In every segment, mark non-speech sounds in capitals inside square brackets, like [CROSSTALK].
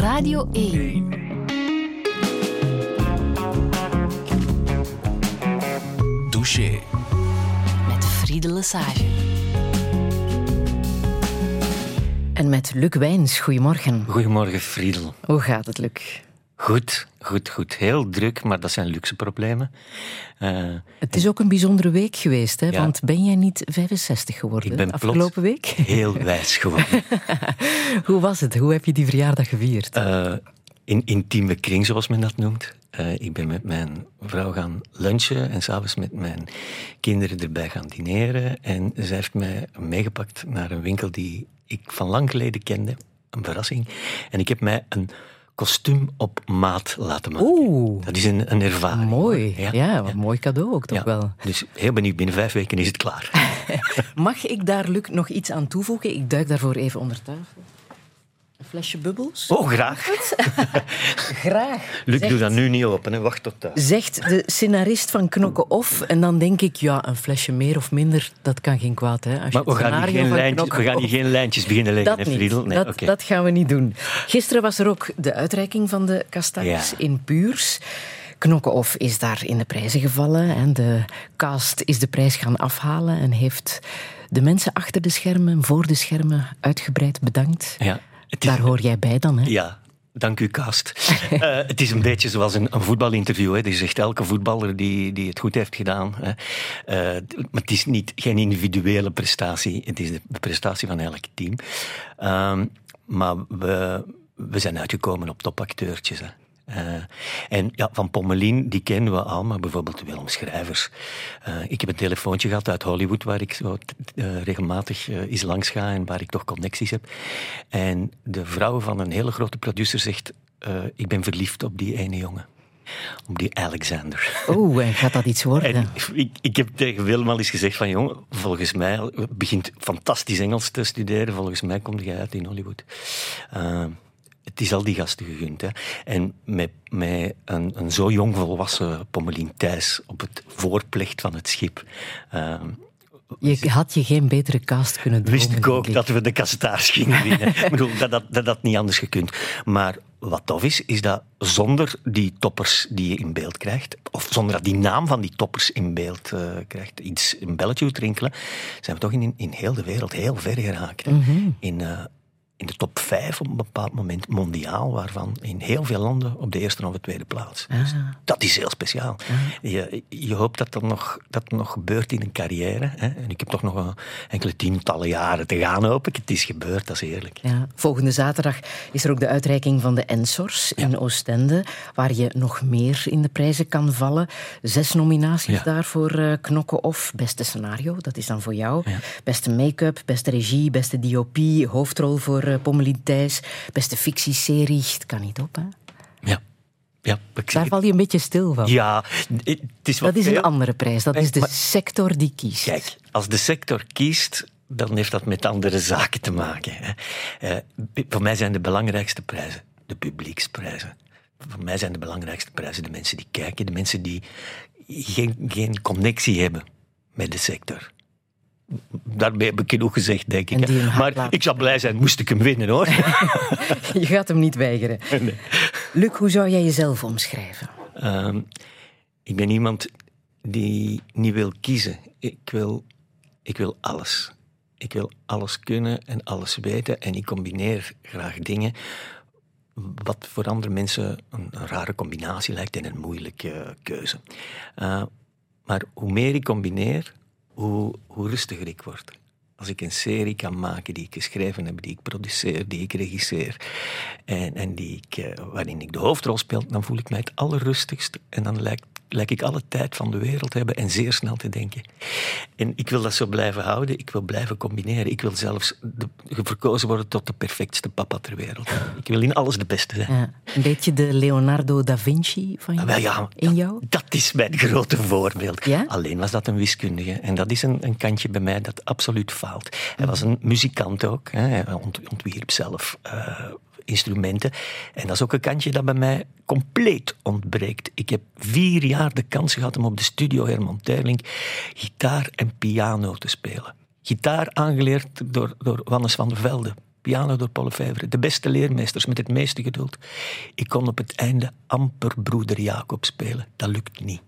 Radio 1. Douche. Met Friede Lesage. En met Luc Wijns. Goedemorgen. Goedemorgen, Friedel. Hoe gaat het, Luc? Goed, goed, goed. Heel druk, maar dat zijn luxe problemen. Uh, het is ook een bijzondere week geweest, hè? Ja. want ben jij niet 65 geworden Ik ben afgelopen week? heel wijs geworden. [LAUGHS] Hoe was het? Hoe heb je die verjaardag gevierd? Uh, in intieme kring, zoals men dat noemt. Uh, ik ben met mijn vrouw gaan lunchen en s'avonds met mijn kinderen erbij gaan dineren. En zij heeft mij meegepakt naar een winkel die ik van lang geleden kende. Een verrassing. En ik heb mij een kostuum op maat laten maken. Oeh. Dat is een, een ervaring. Mooi. Ja, ja, wat ja. mooi cadeau ook toch ja. wel. Dus heel benieuwd, binnen vijf weken is het klaar. [LAUGHS] Mag ik daar, Luc, nog iets aan toevoegen? Ik duik daarvoor even onder tafel. Een flesje bubbels. Oh, graag. [LAUGHS] graag. Luc, zegt, doe dat nu niet open, hè. wacht tot thuis. Zegt de scenarist van Knokken Off. En dan denk ik, ja, een flesje meer of minder, dat kan geen kwaad. Hè? Als maar we gaan, hier geen lijntjes, we gaan hier geen lijntjes beginnen leggen, dat hè, Friedel? Nee, dat, okay. dat gaan we niet doen. Gisteren was er ook de uitreiking van de kastanjes Ja. in Puurs. Knokkenhoff is daar in de prijzen gevallen. En de cast is de prijs gaan afhalen en heeft de mensen achter de schermen, voor de schermen, uitgebreid bedankt. Ja, Daar hoor jij bij dan, hè? Ja, dank u, Kast. uh, [LAUGHS] het is een beetje zoals een, een voetbalinterview. Hè. Je zegt elke voetballer die, die het goed heeft gedaan. Hè. Uh, maar het is niet, geen individuele prestatie. Het is de prestatie van elk team. Uh, maar we, we zijn uitgekomen op topacteurtjes. Hè. Uh, en ja, van Pommelien, die kennen we al, maar bijvoorbeeld Willem Schrijvers. Uh, ik heb een telefoontje gehad uit Hollywood, waar ik zo uh, regelmatig eens langs ga en waar ik toch connecties heb. En de vrouw van een hele grote producer zegt: Ik ben verliefd op die ene jongen. Op die Alexander. Oeh, en gaat dat iets worden? [LAUGHS] En ik, ik heb tegen Willem al eens gezegd van, jongen, volgens mij begint fantastisch Engels te studeren. Volgens mij komt jij uit in Hollywood. Uh, het is al die gasten gegund. Hè. En met, met een, een zo jong volwassen Pommelien Thijs op het voorplecht van het schip. Uh, je had je geen betere cast kunnen doen. Wist ik ook ik. dat we de kastaars gingen winnen. [LAUGHS] ik bedoel, dat, dat, dat niet anders gekund. Maar wat tof is, is dat zonder die toppers die je in beeld krijgt, of zonder dat die naam van die toppers in beeld uh, krijgt, iets een belletje moet rinkelen, zijn we toch in, in heel de wereld heel ver geraakt. Mm -hmm. In, uh, in de top 5 op een bepaald moment mondiaal, waarvan in heel veel landen op de eerste of de tweede plaats. Ah. Dus dat is heel speciaal. Ah. Je, je hoopt dat dat nog, dat nog gebeurt in een carrière. Hè? En ik heb toch nog een, enkele tientallen jaren te gaan, hoop ik. Het is gebeurd, dat is eerlijk. Ja. Volgende zaterdag is er ook de uitreiking van de Ensors in ja. Oostende, waar je nog meer in de prijzen kan vallen. Zes nominaties ja. daarvoor uh, knokken of beste scenario, dat is dan voor jou. Beste make-up, beste regie, beste DOP, hoofdrol voor Pommelien Thijs, beste fictieserie. Het kan niet op, hè? Ja. Ja, Daar val je een beetje stil van. Ja, het is dat is een andere prijs. Dat is de maar, sector die kiest. Kijk, als de sector kiest, dan heeft dat met andere zaken te maken. Hè. Uh, voor mij zijn de belangrijkste prijzen de publieksprijzen. Voor mij zijn de belangrijkste prijzen de mensen die kijken, de mensen die geen, geen connectie hebben met de sector daarmee heb ik genoeg gezegd, denk ik. Maar laten. ik zou blij zijn, moest ik hem winnen, hoor. [LAUGHS] je gaat hem niet weigeren. [LAUGHS] Nee. Luc, hoe zou jij jezelf omschrijven? Um, ik ben iemand die niet wil kiezen. Ik wil, ik wil alles. Ik wil alles kunnen en alles weten. En ik combineer graag dingen wat voor andere mensen een, een rare combinatie lijkt en een moeilijke keuze. Uh, maar hoe meer ik combineer, hoe, rustiger ik word. Als ik een serie kan maken die ik geschreven heb, die ik produceer, die ik regisseer en, en die ik, uh, waarin ik de hoofdrol speel, dan voel ik mij het allerrustigst en dan lijkt, lijkt ik alle tijd van de wereld hebben en zeer snel te denken. En ik wil dat zo blijven houden, ik wil blijven combineren. Ik wil zelfs de, verkozen worden tot de perfectste papa ter wereld. Ik wil in alles de beste zijn. Ja, een beetje de Leonardo da Vinci van jou, Ah, ja, in dat, jou? Dat is mijn grote voorbeeld. Ja? Alleen was dat een wiskundige. En dat is een, een kantje bij mij dat absoluut faalt. Hij was een muzikant ook. Hè. Hij ont, ontwierp zelf uh, instrumenten. En dat is ook een kantje dat bij mij compleet ontbreekt. Ik heb vier jaar de kans gehad om op de studio Herman Terling gitaar en piano te spelen. Gitaar aangeleerd door, door Wannes van der Velde. piano door Paul Lefevre. De beste leermeesters met het meeste geduld. Ik kon op het einde amper broeder Jacob spelen. Dat lukt niet.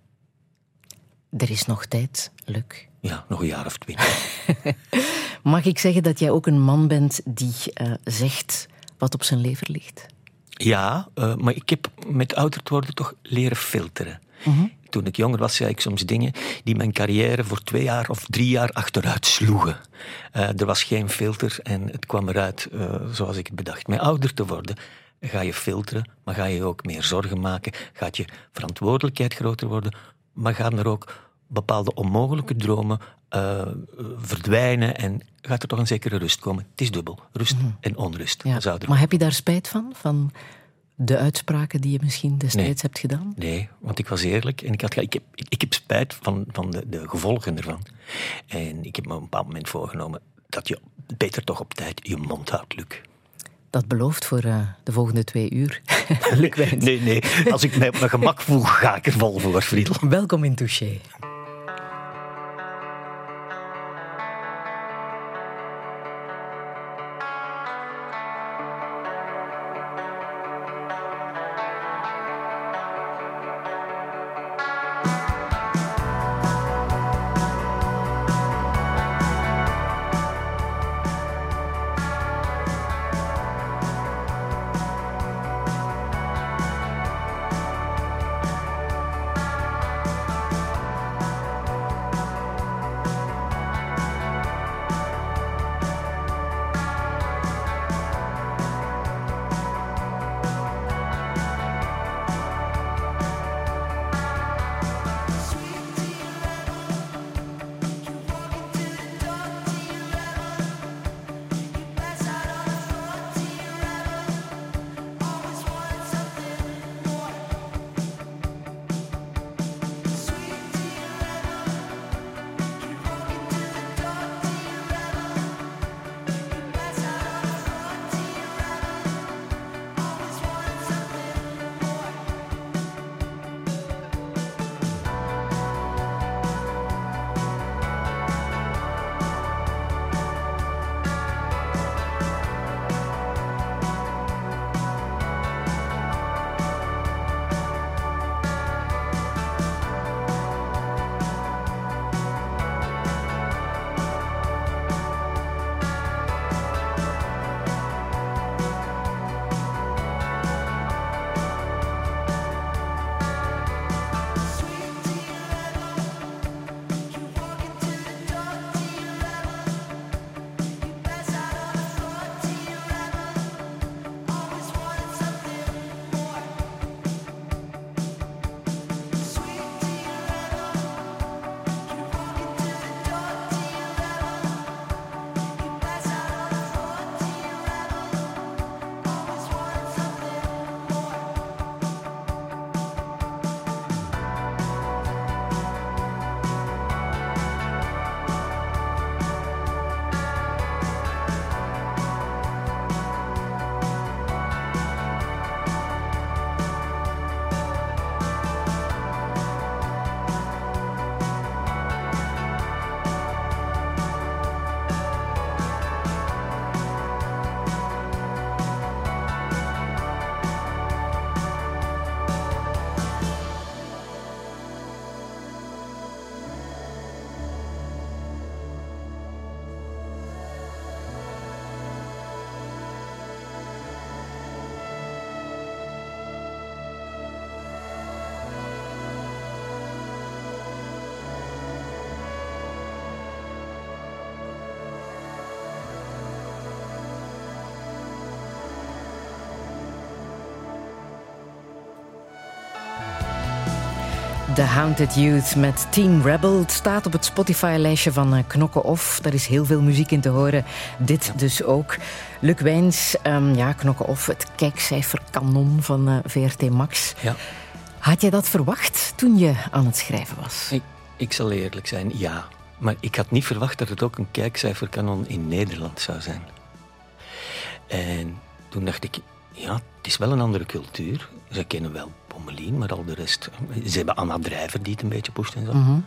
Er is nog tijd, Luc. Ja, nog een jaar of twintig. [LAUGHS] Mag ik zeggen dat jij ook een man bent die uh, zegt wat op zijn lever ligt? Ja, uh, maar ik heb met ouder te worden toch leren filteren. -huh. Toen ik jonger was, zei ik soms dingen die mijn carrière voor twee jaar of drie jaar achteruit sloegen. Uh, er was geen filter en het kwam eruit zoals ik het bedacht. Met ouder te worden ga je filteren, maar ga je ook meer zorgen maken. Gaat je verantwoordelijkheid groter worden, maar gaan er ook bepaalde onmogelijke dromen uh, verdwijnen en gaat er toch een zekere rust komen. Het is dubbel, rust mm -hmm. en onrust. Ja. Maar heb je daar spijt van? Van de uitspraken die je misschien destijds nee. hebt gedaan? Nee, want ik was eerlijk en ik, had, ik, heb, ik, ik heb spijt van, van de, de gevolgen ervan. En ik heb me op een bepaald moment voorgenomen dat je beter toch op tijd je mond houdt, Luc. Dat belooft voor uh, de volgende twee uur. [LAUGHS] nee, nee. Als ik mij op mijn gemak voel, ga ik er vol voor, Friedel. Welkom in Touché. The Haunted Youth met Team Rebel. Het staat op het Spotify-lijstje van uh, Knokken Off. Daar is heel veel muziek in te horen. Dit ja. dus ook. Luc Wijns, um, ja, Knokken Off, het kijkcijferkanon van uh, VRT Max. Ja. Had jij dat verwacht toen je aan het schrijven was? Ik, ik zal eerlijk zijn, ja. Maar ik had niet verwacht dat het ook een kijkcijferkanon in Nederland zou zijn. En toen dacht ik, ja, het is wel een andere cultuur. Ze kennen wel Pommelien, maar al de rest... Ze hebben Anna Drijver die het een beetje pusht en zo. Mhm.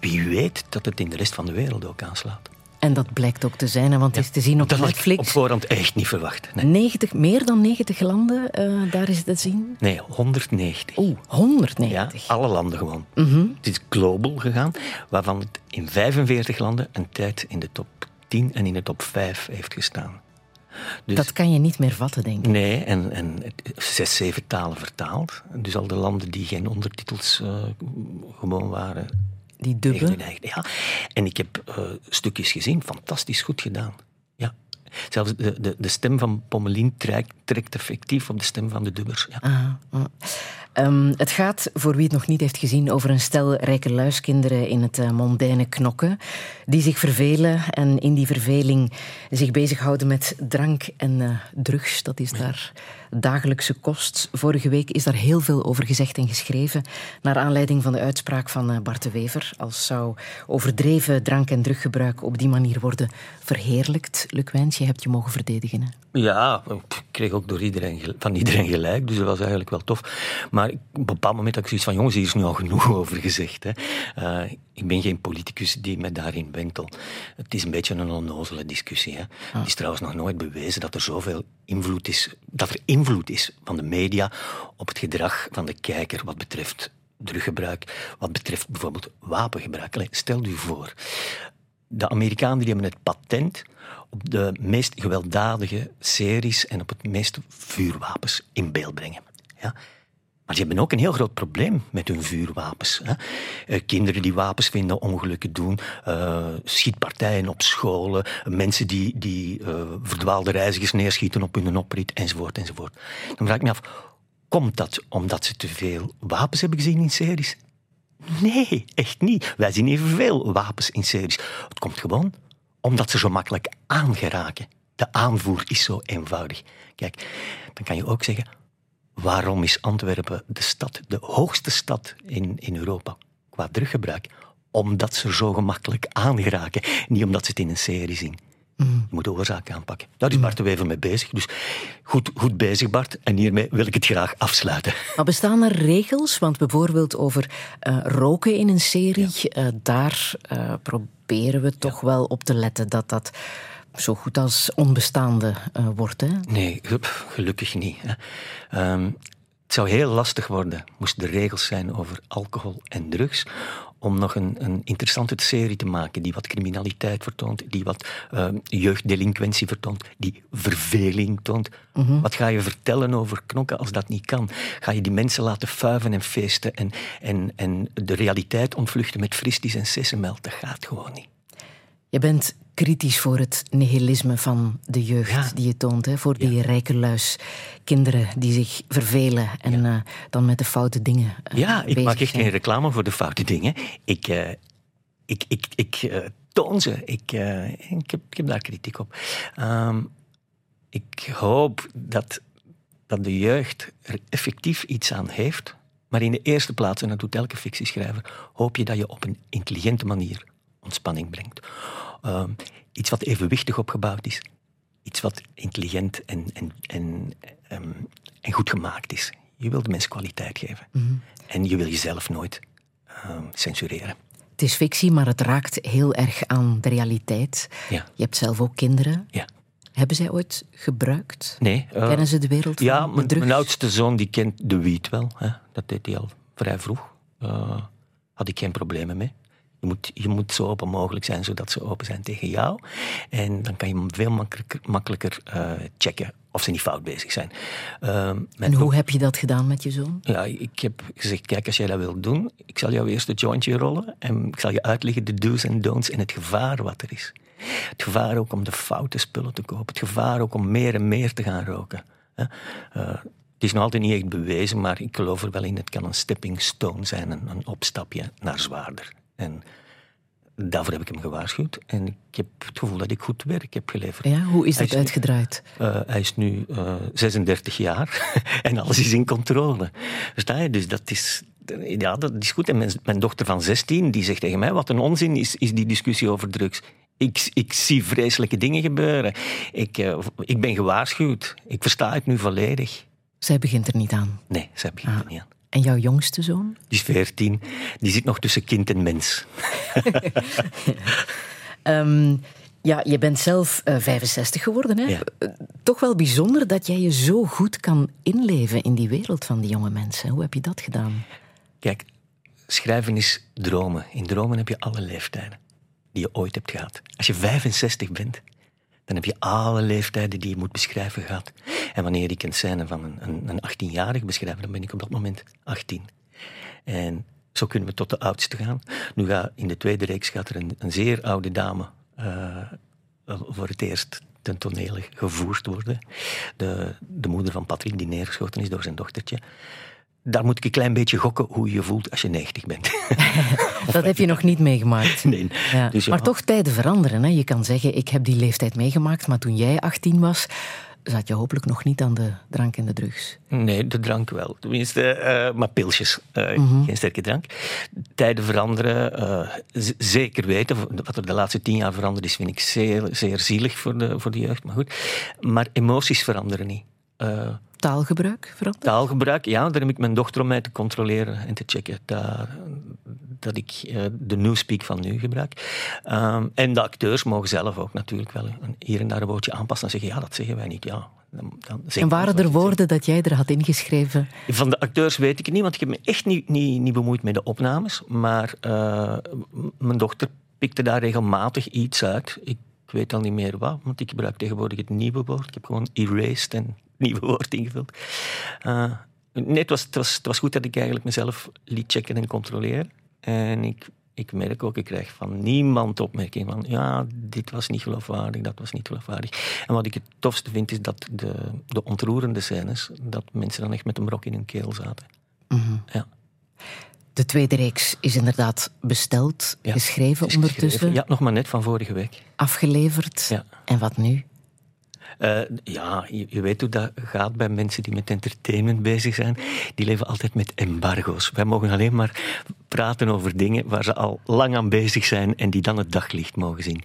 Wie weet dat het in de rest van de wereld ook aanslaat. En dat blijkt ook te zijn, want het is te zien op dat Netflix. op voorhand echt niet verwacht. Nee, 90, meer dan 90 landen, eh, daar is het te zien. nee 190. Oeh, Ja, 190. alle landen gewoon. Het is global gegaan, waarvan het in 45 landen een tijd in de top 10 en in de top 5 heeft gestaan. Dus, Dat kan je niet meer vatten, denk ik. Nee, en, en zes, zeven talen vertaald. Dus al de landen die geen ondertitels eh, gewoon waren. Die tegen dubbe. hun eigen- Ja. En ik heb eh, stukjes gezien, fantastisch goed gedaan. Ja. Zelfs de, de, de stem van Pommelien trekt, trekt effectief op de stem van de dubbers. Ja. Ah, ah. Ehm, het gaat, voor wie het nog niet heeft gezien, over een stel rijke luiskinderen in het uh, mondaine knokken. Die zich vervelen en in die verveling zich bezighouden met drank en uh, drugs. Dat is daar dagelijkse kost. Vorige week is daar heel veel over gezegd en geschreven. Naar aanleiding van de uitspraak van uh, Bart de Wever. Als zou overdreven drank- en druggebruik op die manier worden verheerlijkt. Luc Wijns, je hebt je mogen verdedigen. Hè? Ja, ik kreeg ook door iedereen, van iedereen gelijk, dus dat was eigenlijk wel tof. Maar op een bepaald moment had ik zoiets van, jongens, hier is nu al genoeg [LAUGHS] over gezegd. Hè. Uh, ik ben geen politicus die me daarin wentel. Het is een beetje een onnozele discussie. Hè. Ah. Het is trouwens nog nooit bewezen dat er zoveel invloed is, dat er invloed is van de media op het gedrag van de kijker wat betreft druggebruik, wat betreft bijvoorbeeld wapengebruik. Allee, stel u voor, de Amerikanen die hebben het patent op de meest gewelddadige series en op het meeste vuurwapens in beeld brengen. Ja? Maar ze hebben ook een heel groot probleem met hun vuurwapens. Hè? Uh, kinderen die wapens vinden, ongelukken doen, uh, schietpartijen op scholen, mensen die, die uh, verdwaalde reizigers neerschieten op hun oprit, enzovoort, enzovoort. Dan vraag ik me af, komt dat omdat ze te veel wapens hebben gezien in series? Nee, echt niet. Wij zien evenveel wapens in series. Het komt gewoon omdat ze zo makkelijk aangeraken. De aanvoer is zo eenvoudig. Kijk, dan kan je ook zeggen, waarom is Antwerpen de stad, de hoogste stad in, in Europa qua druggebruik? Omdat ze zo gemakkelijk aangeraken, niet omdat ze het in een serie zien. Mm. Je moet de oorzaak aanpakken. Daar is Bart de Wever mee bezig. Dus goed, goed bezig, Bart. En hiermee wil ik het graag afsluiten. Maar bestaan er regels? Want bijvoorbeeld over uh, roken in een serie, ja. uh, daar uh, proberen we toch wel op te letten dat dat zo goed als onbestaande uh, wordt. Hè? Nee, gelukkig niet. Hè. Um, het zou heel lastig worden, moesten er regels zijn over alcohol en drugs, om nog een, een interessante serie te maken die wat criminaliteit vertoont, die wat uh, jeugddelinquentie vertoont, die verveling toont. Mm-hmm. Wat ga je vertellen over knokken als dat niet kan? Ga je die mensen laten fuiven en feesten en, en, en de realiteit ontvluchten met fristies en sessenmelt? Dat gaat gewoon niet. Je bent kritisch voor het nihilisme van de jeugd ja. die je toont. Hè? Voor die ja. rijke luis kinderen die zich vervelen en ja. uh, dan met de foute dingen uh, Ja, ik maak echt geen reclame voor de foute dingen. Ik, uh, ik, ik, ik toon ze. Ik, ik, heb, ik heb daar kritiek op. Um, ik hoop dat, dat de jeugd er effectief iets aan heeft. Maar in de eerste plaats, en dat doet elke fictieschrijver, hoop je dat je op een intelligente manier ontspanning brengt. Uh, iets wat evenwichtig opgebouwd is. Iets wat intelligent en, en, en, um, en goed gemaakt is. Je wil de mensen kwaliteit geven. Mm-hmm. En je wil jezelf nooit uh, censureren. Het is fictie, maar het raakt heel erg aan de realiteit. Ja. Je hebt zelf ook kinderen. Ja. Hebben zij ooit gebruikt? Nee. Uh, Kennen ze de wereld ja, van de drugs? mijn oudste zoon die kent de wiet wel. Hè. Dat deed hij al vrij vroeg. Uh, had ik geen problemen mee. Je moet, je moet zo open mogelijk zijn, zodat ze open zijn tegen jou. En dan kan je veel makkelijker, makkelijker uh, checken of ze niet fout bezig zijn. Uh, en hoe heb je dat gedaan met je zoon? Ja, ik heb gezegd, kijk, als jij dat wilt doen, ik zal jou eerst het jointje rollen en ik zal je uitleggen de do's en don'ts en het gevaar wat er is. Het gevaar ook om de foute spullen te kopen. Het gevaar ook om meer en meer te gaan roken. Uh, het is nog altijd niet echt bewezen, maar ik geloof er wel in. Het kan een stepping stone zijn, een, een opstapje naar zwaarder. En daarvoor heb ik hem gewaarschuwd. En ik heb het gevoel dat ik goed werk heb geleverd. Ja, hoe is dat hij uitgedraaid? Nu, uh, hij is nu uh, 36 jaar [LAUGHS] en alles is in controle. Versta je? Dus dat is, ja, dat is goed. En mijn, mijn, dochter van 16 die zegt tegen mij: wat een onzin is, is die discussie over drugs. Ik, ik zie vreselijke dingen gebeuren. Ik, uh, ik ben gewaarschuwd. Ik versta het nu volledig. Zij begint er niet aan? Nee, zij begint ah. er niet aan. En jouw jongste zoon? Die is veertien. Die zit nog tussen kind en mens. [LAUGHS] um, Ja, je bent zelf uh, 65 geworden. Hè? Ja. Uh, toch wel bijzonder dat jij je zo goed kan inleven in die wereld van die jonge mensen. Hoe heb je dat gedaan? Kijk, schrijven is dromen. In dromen heb je alle leeftijden die je ooit hebt gehad. Als je 65 bent, dan heb je alle leeftijden die je moet beschrijven gehad. En wanneer ik een scène van een, een, een 18-jarige beschrijf, dan ben ik op dat moment 18. En zo kunnen we tot de oudste gaan. Nu gaat in de tweede reeks gaat er een, zeer oude dame uh, voor het eerst ten toneel gevoerd worden. De, de moeder van Patrick, die neergeschoten is door zijn dochtertje. Daar moet ik een klein beetje gokken hoe je je voelt als je 90 bent. [LAUGHS] dat heb je nog niet meegemaakt. [LAUGHS] Nee. Ja. Dus ja. Maar toch tijden veranderen. Hè? Je kan zeggen, ik heb die leeftijd meegemaakt, maar toen jij 18 was, zat je hopelijk nog niet aan de drank en de drugs. Nee, de drank wel. Tenminste, uh, maar pilsjes. Uh, Mhm. Geen sterke drank. Tijden veranderen. Uh, z- zeker weten. Wat er de laatste tien jaar veranderd is, vind ik zeer, zeer zielig voor de, voor de jeugd. Maar goed. Maar emoties veranderen niet. Taalgebruik verandert? Taalgebruik, ja. Daar heb ik mijn dochter om mij te controleren en te checken. Dat, dat ik uh, de newspeak van nu gebruik. Um, en de acteurs mogen zelf ook natuurlijk wel hier en daar een woordje aanpassen en zeggen, ja, dat zeggen wij niet. Ja, dan, dan en waren er woorden dat jij er had ingeschreven? Van de acteurs weet ik het niet, want ik heb me echt niet, niet, niet bemoeid met de opnames. Maar uh, mijn dochter pikte daar regelmatig iets uit. Ik weet al niet meer wat, want ik gebruik tegenwoordig het nieuwe woord. Ik heb gewoon erased en [LAUGHS] nieuwe woord ingevuld. Uh, nee, het was, het, was, het was goed dat ik eigenlijk mezelf liet checken en controleren. En ik, ik merk ook, ik krijg van niemand opmerking van ja, dit was niet geloofwaardig, dat was niet geloofwaardig. En wat ik het tofste vind, is dat de, de ontroerende scènes, dat mensen dan echt met een brok in hun keel zaten. Mm-hmm. Ja. De tweede reeks is inderdaad besteld, ja, geschreven ondertussen. Geschreven. Ja, nog maar net van vorige week. Afgeleverd. Ja. En wat nu? Uh, ja, je, je, weet hoe dat gaat bij mensen die met entertainment bezig zijn. Die leven altijd met embargo's. Wij mogen alleen maar praten over dingen waar ze al lang aan bezig zijn en die dan het daglicht mogen zien.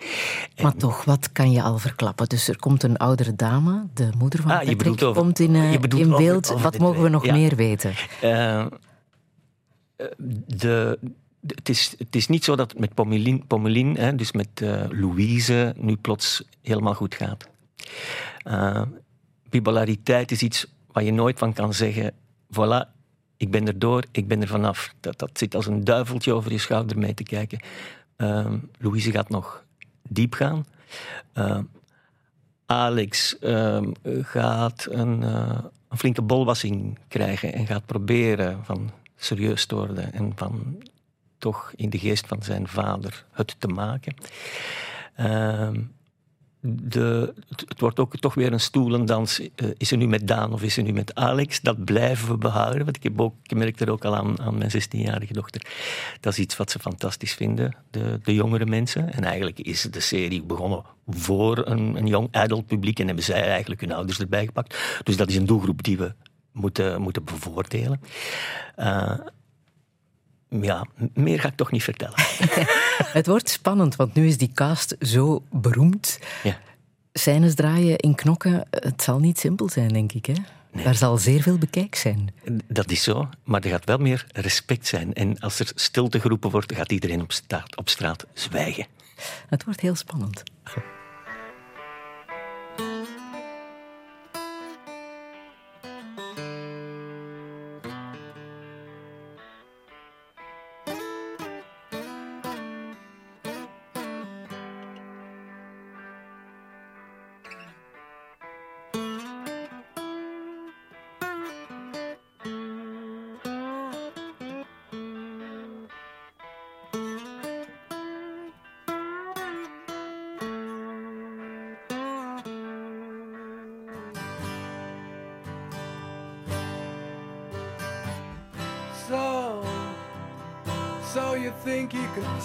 En, maar toch, wat kan je al verklappen? Dus er komt een oudere dame, de moeder van ah, Patrick, over, komt in, uh, in over, beeld. over wat mogen we nog ja. meer weten? Uh, de, het is, het is niet zo dat het met Pommelien hè, dus met uh, Louise, nu plots helemaal goed gaat. Uh, bipolariteit is iets waar je nooit van kan zeggen: voilà, ik ben er door, ik ben er vanaf. Dat, dat zit als een duiveltje over je schouder mee te kijken. Louise gaat nog diep gaan. Alex gaat een, een, flinke bolwassing krijgen en gaat proberen van serieus te worden en van toch in de geest van zijn vader het te maken. Uh, de, het, wordt ook toch weer een stoelendans. Uh, is ze nu met Daan of is ze nu met Alex? Dat blijven we behouden. Want ik, heb ook, merk er ook al aan, aan mijn 16-jarige dochter. Dat is iets wat ze fantastisch vinden, de, de jongere mensen. En eigenlijk is de serie begonnen voor een, een jong adult publiek. En hebben zij eigenlijk hun ouders erbij gepakt. Dus dat is een doelgroep die we moeten, moeten bevoordelen. Uh, ja, meer ga ik toch niet vertellen. [LAUGHS] het wordt spannend, want nu is die cast zo beroemd. Ja. Scènes draaien in knokken, het zal niet simpel zijn, denk ik. Hè? Nee. Daar zal zeer veel bekijk zijn. Dat is zo, maar er gaat wel meer respect zijn. En als er stilte geroepen wordt, gaat iedereen op straat, op straat zwijgen. Het wordt heel spannend.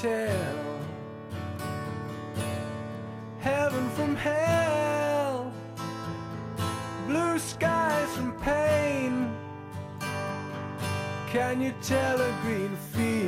Tell heaven from hell, blue skies from pain. Can you tell a green field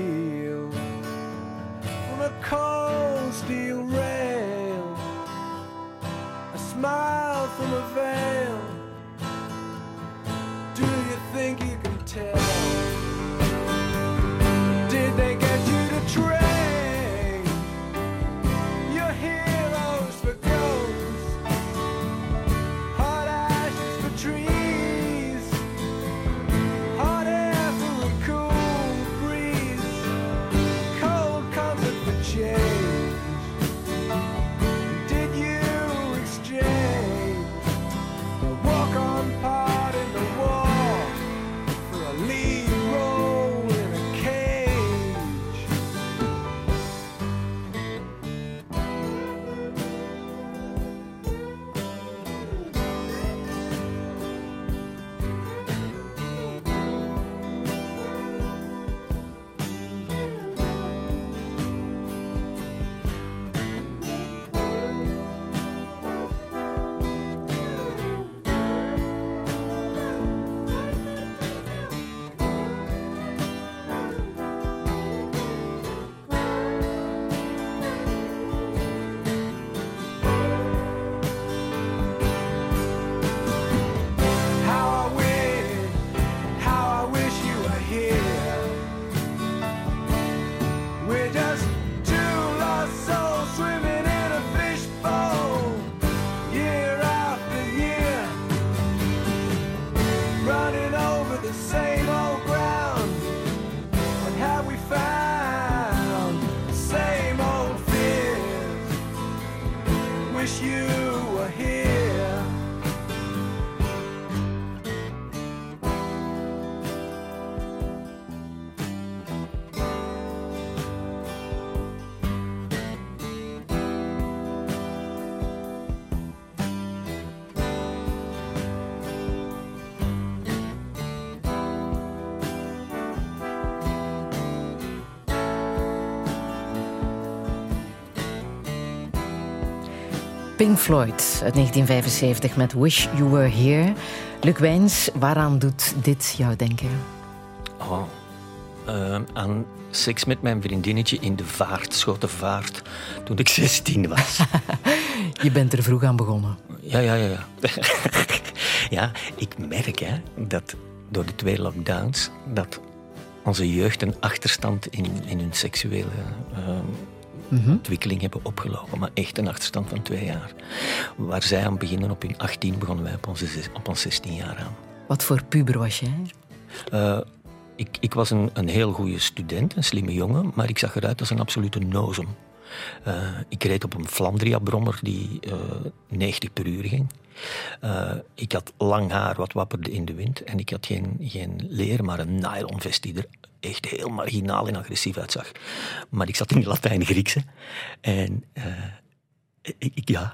Pink Floyd uit 1975 met Wish You Were Here. Luc Wijns, waaraan doet dit jou denken? Oh, eh, aan seks met mijn vriendinnetje in de vaart, Schotenvaart, toen ik 16 was. [LAUGHS] Je bent er vroeg aan begonnen. Ja, ja, ja. Ja, [LAUGHS] ja ik merk hè, dat door de twee lockdowns dat onze jeugd een achterstand in, in hun seksuele ehm, ontwikkeling hebben opgelopen. Maar echt een achterstand van twee jaar. Waar zij aan beginnen op hun 18, begonnen wij op onze, op ons 16 jaar aan. Wat voor puber was jij? Eh, ik, ik was een, een heel goede student, een slimme jongen, maar ik zag eruit als een absolute nozem. Eh, ik reed op een Flandria-brommer die eh, 90 per uur ging. Ik had lang haar wat wapperde in de wind en ik had geen, geen leer, maar een nylonvest die er echt heel marginaal en agressief uitzag. Maar ik zat in de Latijn-Griekse en eh, ik, ja,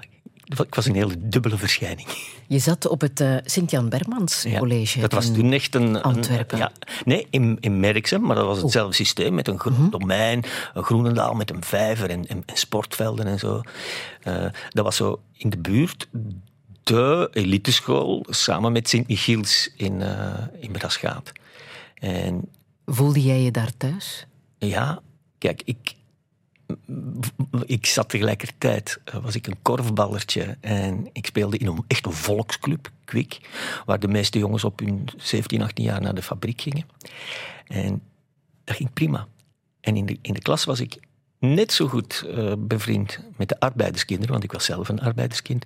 ik was een hele dubbele verschijning. Je zat op het eh, Sint-Jan Bermans Ja, College. Dat was in toen echt een... een- Antwerpen. ja, nee, in, in Merksem, maar dat was hetzelfde systeem met een groen domein, een Groenendaal met een vijver en, en, en sportvelden en zo. Eh, dat was zo in de buurt de eliteschool samen met Sint-Michiels in, eh in Braschaat. En Voelde jij je daar thuis? ja, kijk, ik, ik zat tegelijkertijd, eh, was ik een korfballertje en ik speelde in een echt een volksclub, Kwik, waar de meeste jongens op hun 17, 18 jaar naar de fabriek gingen. En dat ging prima. En in de, in de klas was ik net zo goed eh, bevriend met de arbeiderskinderen, want ik was zelf een arbeiderskind,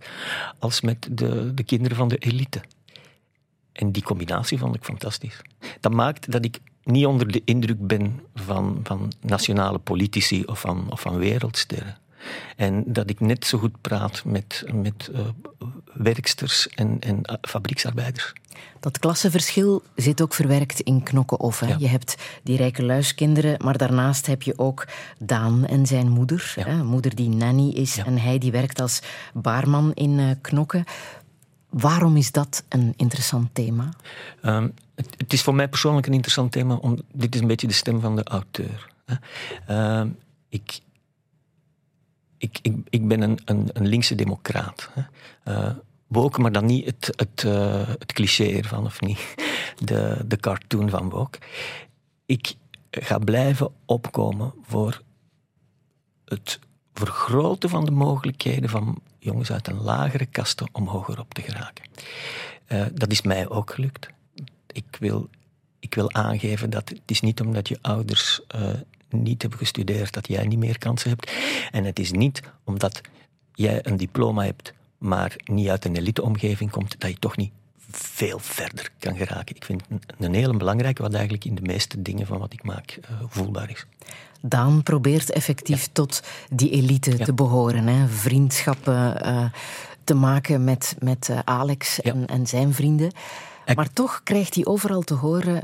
als met de, de kinderen van de elite. En die combinatie vond ik fantastisch. Dat maakt dat ik niet onder de indruk ben van, van nationale politici of van, of van wereldsterren. En dat ik net zo goed praat met, met eh, werksters en, en eh, fabrieksarbeiders. Dat klassenverschil zit ook verwerkt in Knokke-Off. hè? Ja. Je hebt die rijke luiskinderen, maar daarnaast heb je ook Daan en zijn moeder. Ja. Hè? Moeder die nanny is Ja. en hij die werkt als baarman in eh, Knokke. Waarom is dat een interessant thema? Ehm, het, is voor mij persoonlijk een interessant thema, om, dit is een beetje de stem van de auteur. Hè. Ehm, ik, ik, ik, ik ben een, een, een linkse democraat. Hè. Eh, maar dan niet het, het, eh, het cliché ervan, of niet [LAUGHS] de, de cartoon van woke. Ik ga blijven opkomen voor het vergroten van de mogelijkheden van jongens uit een lagere kaste om hoger op te geraken. Eh, dat is mij ook gelukt. Ik wil, ik wil aangeven dat het is niet omdat je ouders eh, niet hebben gestudeerd dat jij niet meer kansen hebt. En het is niet omdat jij een diploma hebt, maar niet uit een eliteomgeving komt, dat je toch niet veel verder kan geraken. Ik vind het een, hele belangrijke, wat eigenlijk in de meeste dingen van wat ik maak eh, voelbaar is. Daan probeert effectief tot die elite Ja. te behoren. Hè? Vriendschappen eh, te maken met, met eh, Alex Ja. en, en zijn vrienden. Ik- Maar toch krijgt hij overal te horen...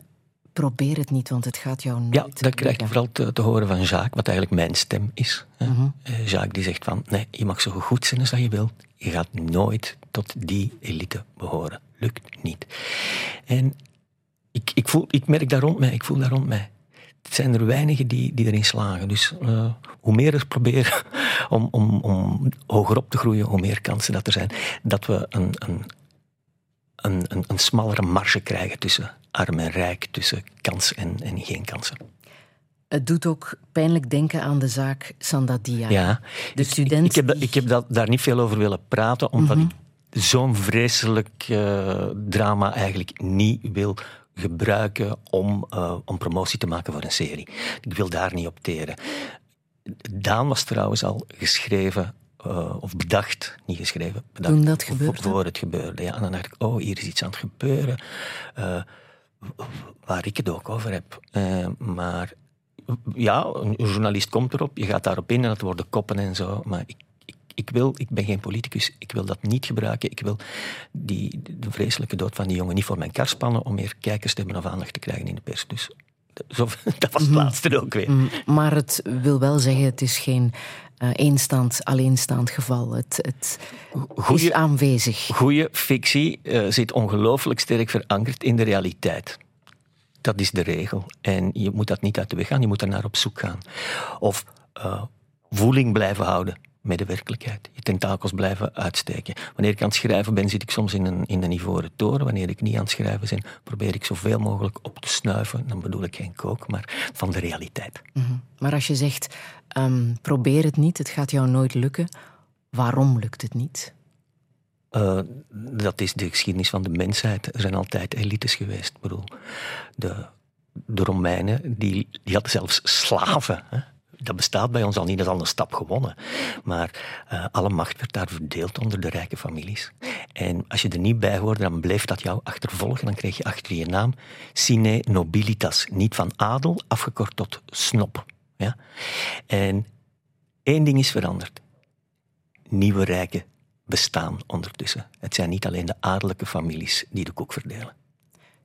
probeer het niet, want het gaat jou nooit Ja, dat krijg je vooral te, te horen van Jacques, wat eigenlijk mijn stem is. hè. Eh, Jacques die zegt van, nee, je mag zo goed zijn als dat je wil. Je gaat nooit tot die elite behoren. En ik, ik, voel, ik merk daar rond mij, ik voel daar rond mij. Het zijn er weinigen die, die erin slagen. Dus eh, hoe meer ik probeer [LAUGHS] om, om, om hoger op te groeien, hoe meer kansen dat er zijn. Dat we een, een, een, een, een smallere marge krijgen tussen arm en rijk, tussen kans en, en geen kansen. Het doet ook pijnlijk denken aan de zaak Sandadia. Ja, De ik- student Ik, heb, dat- die- ik heb dat, daar niet veel over willen praten, omdat ik zo'n vreselijk eh, drama eigenlijk niet wil gebruiken om, eh, om promotie te maken voor een serie. Ik wil daar niet op teren. Daan was trouwens al geschreven, eh, of bedacht, niet geschreven, bedacht. Toen dat voor- gebeurde? Voor het gebeurde, ja. En dan dacht ik, oh, hier is iets aan het gebeuren. Waar ik het ook over heb. Maar ja, een journalist komt erop, je gaat daarop in en het worden koppen en zo. Maar ik, ik, wil, ik ben geen politicus, ik wil dat niet gebruiken. Ik wil die, de vreselijke dood van die jongen niet voor mijn kar spannen om meer kijkers te hebben of aandacht te krijgen in de pers. Dus zo, [LAUGHS] dat was het laatste ook weer. Mm, Maar het wil wel zeggen, het is geen eh eenstaand, alleenstaand geval. Het, het is aanwezig. Goede fictie eh, zit ongelooflijk sterk verankerd in de realiteit. Dat is de regel. En je moet dat niet uit de weg gaan, je moet er naar op zoek gaan. Of eh, voeling blijven houden met de werkelijkheid. Je tentakels blijven uitsteken. Wanneer ik aan het schrijven ben, zit ik soms in een, in een ivoren toren. Wanneer ik niet aan het schrijven ben, probeer ik zoveel mogelijk op te snuiven. Dan bedoel ik geen kook, maar van de realiteit. Mhm. Maar als je zegt, ehm, probeer het niet, het gaat jou nooit lukken. Waarom lukt het niet? Eh, dat is de geschiedenis van de mensheid. Er zijn altijd elites geweest. Ik bedoel, de, de Romeinen die, die hadden zelfs slaven. Hè? Dat bestaat bij ons al niet, dat is al een stap gewonnen. Maar eh, alle macht werd daar verdeeld onder de rijke families. En als je er niet bij hoorde, dan bleef dat jou achtervolgen. Dan kreeg je achter je naam sine nobilitas. Niet van adel, afgekort tot snop. Ja? En één ding is veranderd. Nieuwe rijken bestaan ondertussen. Het zijn niet alleen de adellijke families die de koek verdelen.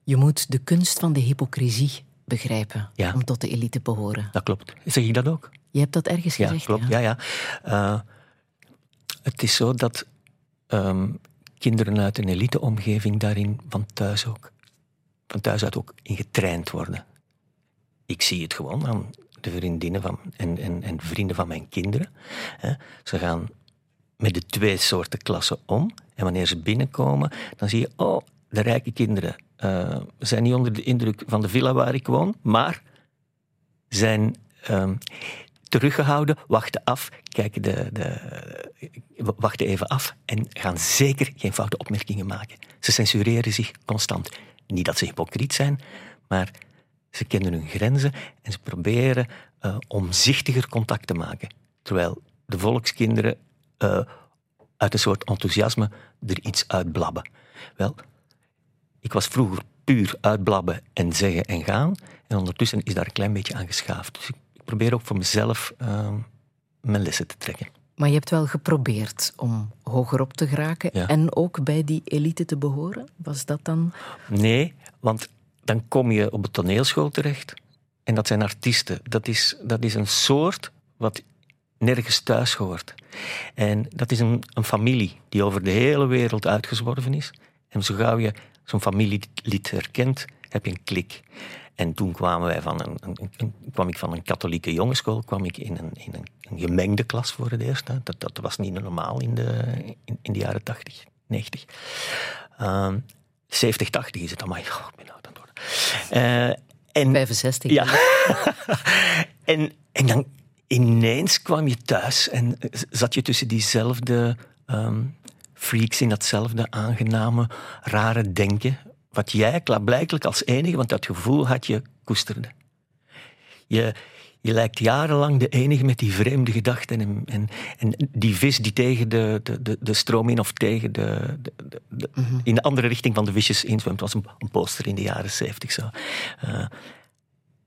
Je moet de kunst van de hypocrisie begrijpen Ja. om tot de elite te behoren. Dat klopt. Zeg ik dat ook? Je hebt dat ergens Ja, gezegd. klopt. Ja, ja. Eh, het is zo dat ehm, kinderen uit een eliteomgeving daarin van thuis ook, van thuis uit ook in getraind worden. Ik zie het gewoon aan de vriendinnen van, en, en, en vrienden van mijn kinderen. Hè. Ze gaan met de twee soorten klassen om. En wanneer ze binnenkomen, dan zie je, oh, de rijke kinderen eh, zijn niet onder de indruk van de villa waar ik woon, maar zijn ehm, teruggehouden, wachten af, kijken de, de, wachten even af en gaan zeker geen foute opmerkingen maken. Ze censureren zich constant. Niet dat ze hypocriet zijn, maar ze kennen hun grenzen en ze proberen eh, omzichtiger contact te maken. Terwijl de volkskinderen eh, uit een soort enthousiasme er iets uitblabben. Wel, ik was vroeger puur uitblabben en zeggen en gaan. En ondertussen is daar een klein beetje aan geschaafd. Dus ik, probeer ook voor mezelf ehm, mijn lessen te trekken. Maar je hebt wel geprobeerd om hoger op te geraken Ja. en ook bij die elite te behoren. Was dat dan? Nee, want dan kom je op de toneelschool terecht. En dat zijn artiesten. Dat is, dat is een soort wat nergens thuis hoort. En dat is een, een familie die over de hele wereld uitgezworven is. En zo gauw je zo'n familielid herkent, heb je een klik. En toen kwamen wij van een, een, een- kwam ik van een katholieke jongensschool kwam ik in, een, in een, een gemengde klas voor het eerst. Hè. Dat, dat was niet normaal in de, in, in de jaren 80, 90. Ehm 70, 80 is het allemaal. Oh, ik ben oud aan het worden. En, 65. ja. [LAUGHS] en, en dan ineens kwam je thuis en zat je tussen diezelfde ehm, freaks in datzelfde aangename, rare denken. Wat jij klaarblijkelijk als enige, want dat gevoel had je, koesterde. Je, je lijkt jarenlang de enige met die vreemde gedachten. En, en, en die vis die tegen de, de, de, de stroom in of tegen de, de, de- de- in de andere richting van de visjes inzwemt. Het was een, een poster in de jaren zeventig zo. Eh,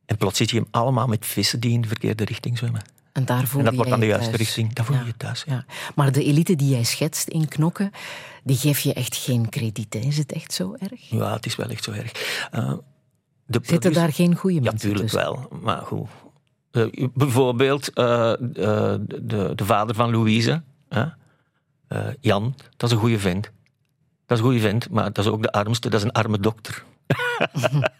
en plots zit je hem allemaal met vissen die in de verkeerde richting zwemmen. En daar voel En dat wordt aan de juiste thuis. richting. Daar voel je Ja, je thuis. Ja. Maar de elite die jij schetst in Knokken, die geef je echt geen krediet. hè? Is het echt zo erg? Ja, het is wel echt zo erg. Eh, de Zitten daar geen goede Ja, mensen tuurlijk tussen? wel. Maar goed. Eh, bijvoorbeeld eh, de, de vader van Louise, Jan, dat is een goede vent. Dat is een goede vent, maar dat is ook de armste, dat is een arme dokter. [LAUGHS]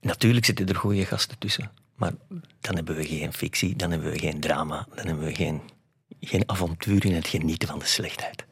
Natuurlijk zitten er goede gasten tussen. Maar dan hebben we geen fictie, dan hebben we geen drama, dan hebben we geen, geen avontuur in het genieten van de slechtheid.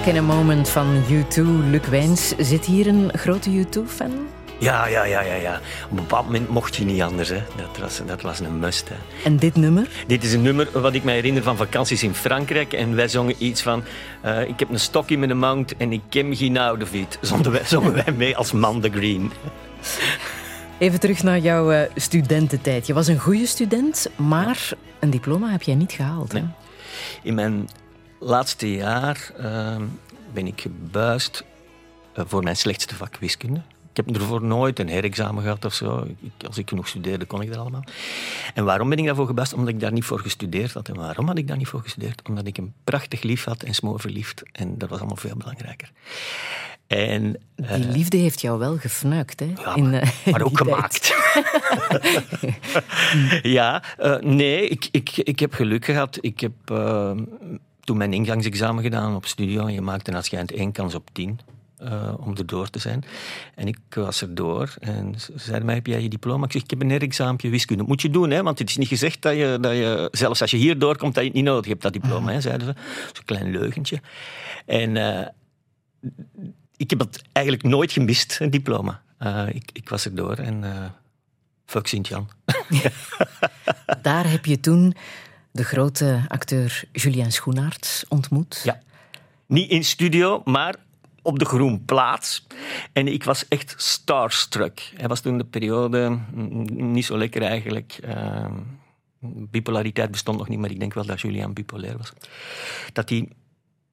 Stuck in a Moment van U2. Luc Wijns, zit hier een grote U2-fan? Ja, ja, ja, ja, ja. Op een bepaald moment mocht je niet anders. Hè. Dat, was, dat was een must. Hè. En dit nummer? Dit is een nummer wat ik me herinner van vakanties in Frankrijk. En wij zongen iets van... eh, ik heb een stok in mijn mount en ik ken geen oude fiet. [LAUGHS] Zongen wij, zongen wij mee als Man de Green. Even terug naar jouw eh, studententijd. Je was een goede student, maar een diploma heb jij niet gehaald. Hè? Nee. In mijn laatste jaar ehm, ben ik gebuist eh, voor mijn slechtste vak wiskunde. Ik heb ervoor nooit een herexamen gehad of zo. Ik, als ik genoeg studeerde, kon ik dat allemaal. En waarom ben ik daarvoor gebuist? Omdat ik daar niet voor gestudeerd had. En waarom had ik daar niet voor gestudeerd? Omdat ik een prachtig lief had en smoor verliefd. En dat was allemaal veel belangrijker. En, eh, Die liefde heeft jou wel gefnuikt, hè? ja, in, eh, maar ook gemaakt. [LAUGHS] [LAUGHS] ja, nee, ik, ik, ik heb geluk gehad. Ik heb eh, toen mijn ingangsexamen gedaan op studio. En je maakte naar schijnt één kans op tien. eh, om erdoor te zijn. En ik was erdoor. En ze zeiden mij, heb jij je diploma? Ik zeg, ik heb een herexaampje wiskunde. Dat moet je doen, hè, want het is niet gezegd dat je, dat je... Zelfs als je hier doorkomt, dat je het niet nodig hebt, dat diploma, hè, zeiden ze. Zo'n klein leugentje. En... eh, ik heb het eigenlijk nooit gemist, een diploma. Eh, ik, ik was erdoor en fuck Sint-Jan. [LAUGHS] Daar heb je toen de grote acteur Julien Schoenaerts ontmoet. Ja. Niet in studio, maar op de Groenplaats. En ik was echt starstruck. Hij was toen de periode mm, niet zo lekker eigenlijk. Ehm, bipolariteit bestond nog niet, maar ik denk wel dat Julian bipolair was. Dat hij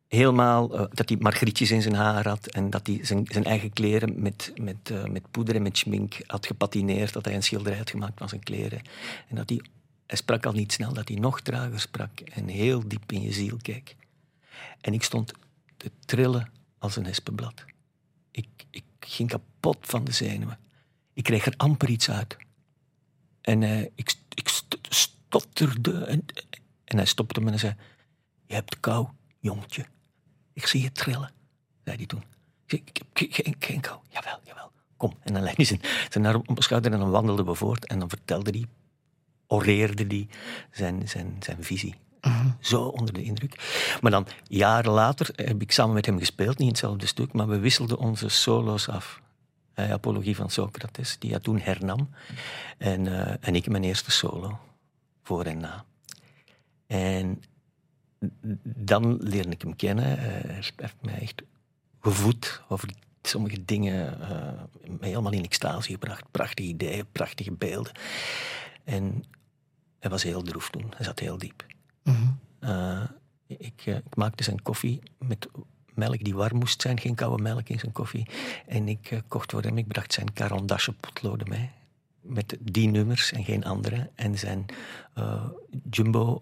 helemaal, eh, dat hij margrietjes in zijn haar had en dat hij zijn, zijn eigen kleren met, met, eh, met poeder en met schmink had gepatineerd, dat hij een schilderij had gemaakt van zijn kleren. En dat hij, hij sprak al niet snel, dat hij nog trager sprak en heel diep in je ziel keek. En ik stond te trillen als een hespenblad. Ik, ik ging kapot van de zenuwen. Ik kreeg er amper iets uit. En eh, ik, ik st- stotterde. En, en hij stopte me en zei... Je hebt kou, jongetje. Ik zie je trillen, zei hij toen. Ik heb ge- geen, geen kou. Jawel, jawel. Kom. En dan legde hij zijn, zijn arm op mijn schouder en dan wandelden we voort. En dan vertelde hij, oreerde hij zijn, zijn, zijn visie. Zo onder de indruk. Maar dan, jaren later, heb ik samen met hem gespeeld. Niet in hetzelfde stuk, maar we wisselden onze solo's af. Apologie van Socrates, die hij toen hernam. En, eh, en ik mijn eerste solo, voor en na. En dan leerde ik hem kennen. Eh, Hij heeft heeft mij echt gevoed over sommige dingen. eh, mij helemaal in extase gebracht. Prachtige ideeën, prachtige beelden. En hij was heel droef toen. Hij zat heel diep. Mhm. Eh, ik, eh, ik maakte zijn koffie met melk die warm moest zijn, geen koude melk in zijn koffie. En ik eh, kocht voor hem, ik bracht zijn Caran d'Ache potloden mee. Met die nummers en geen andere. En zijn jumbo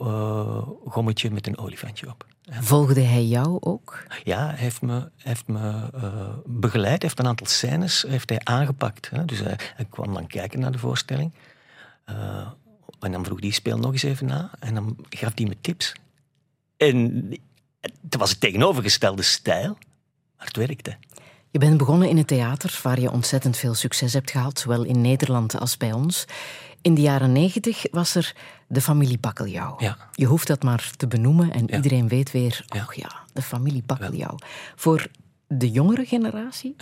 gommetje met een olifantje op. Volgde hij jou ook? Ja, hij heeft me, heeft me begeleid. Hij heeft een aantal scènes heeft hij aangepakt. Hè. Dus hij, hij kwam dan kijken naar de voorstelling. En dan vroeg hij, speel nog eens even na. En dan gaf hij me tips. En het was het tegenovergestelde stijl, maar het werkte. Je bent begonnen in het theater, waar je ontzettend veel succes hebt gehad, zowel in Nederland als bij ons. In de jaren negentig was er de familie Bakkeljauw. Ja. Je hoeft dat maar te benoemen en Ja. iedereen weet weer, Ja. oh ja, de familie Bakkeljauw. Voor de jongere generatie,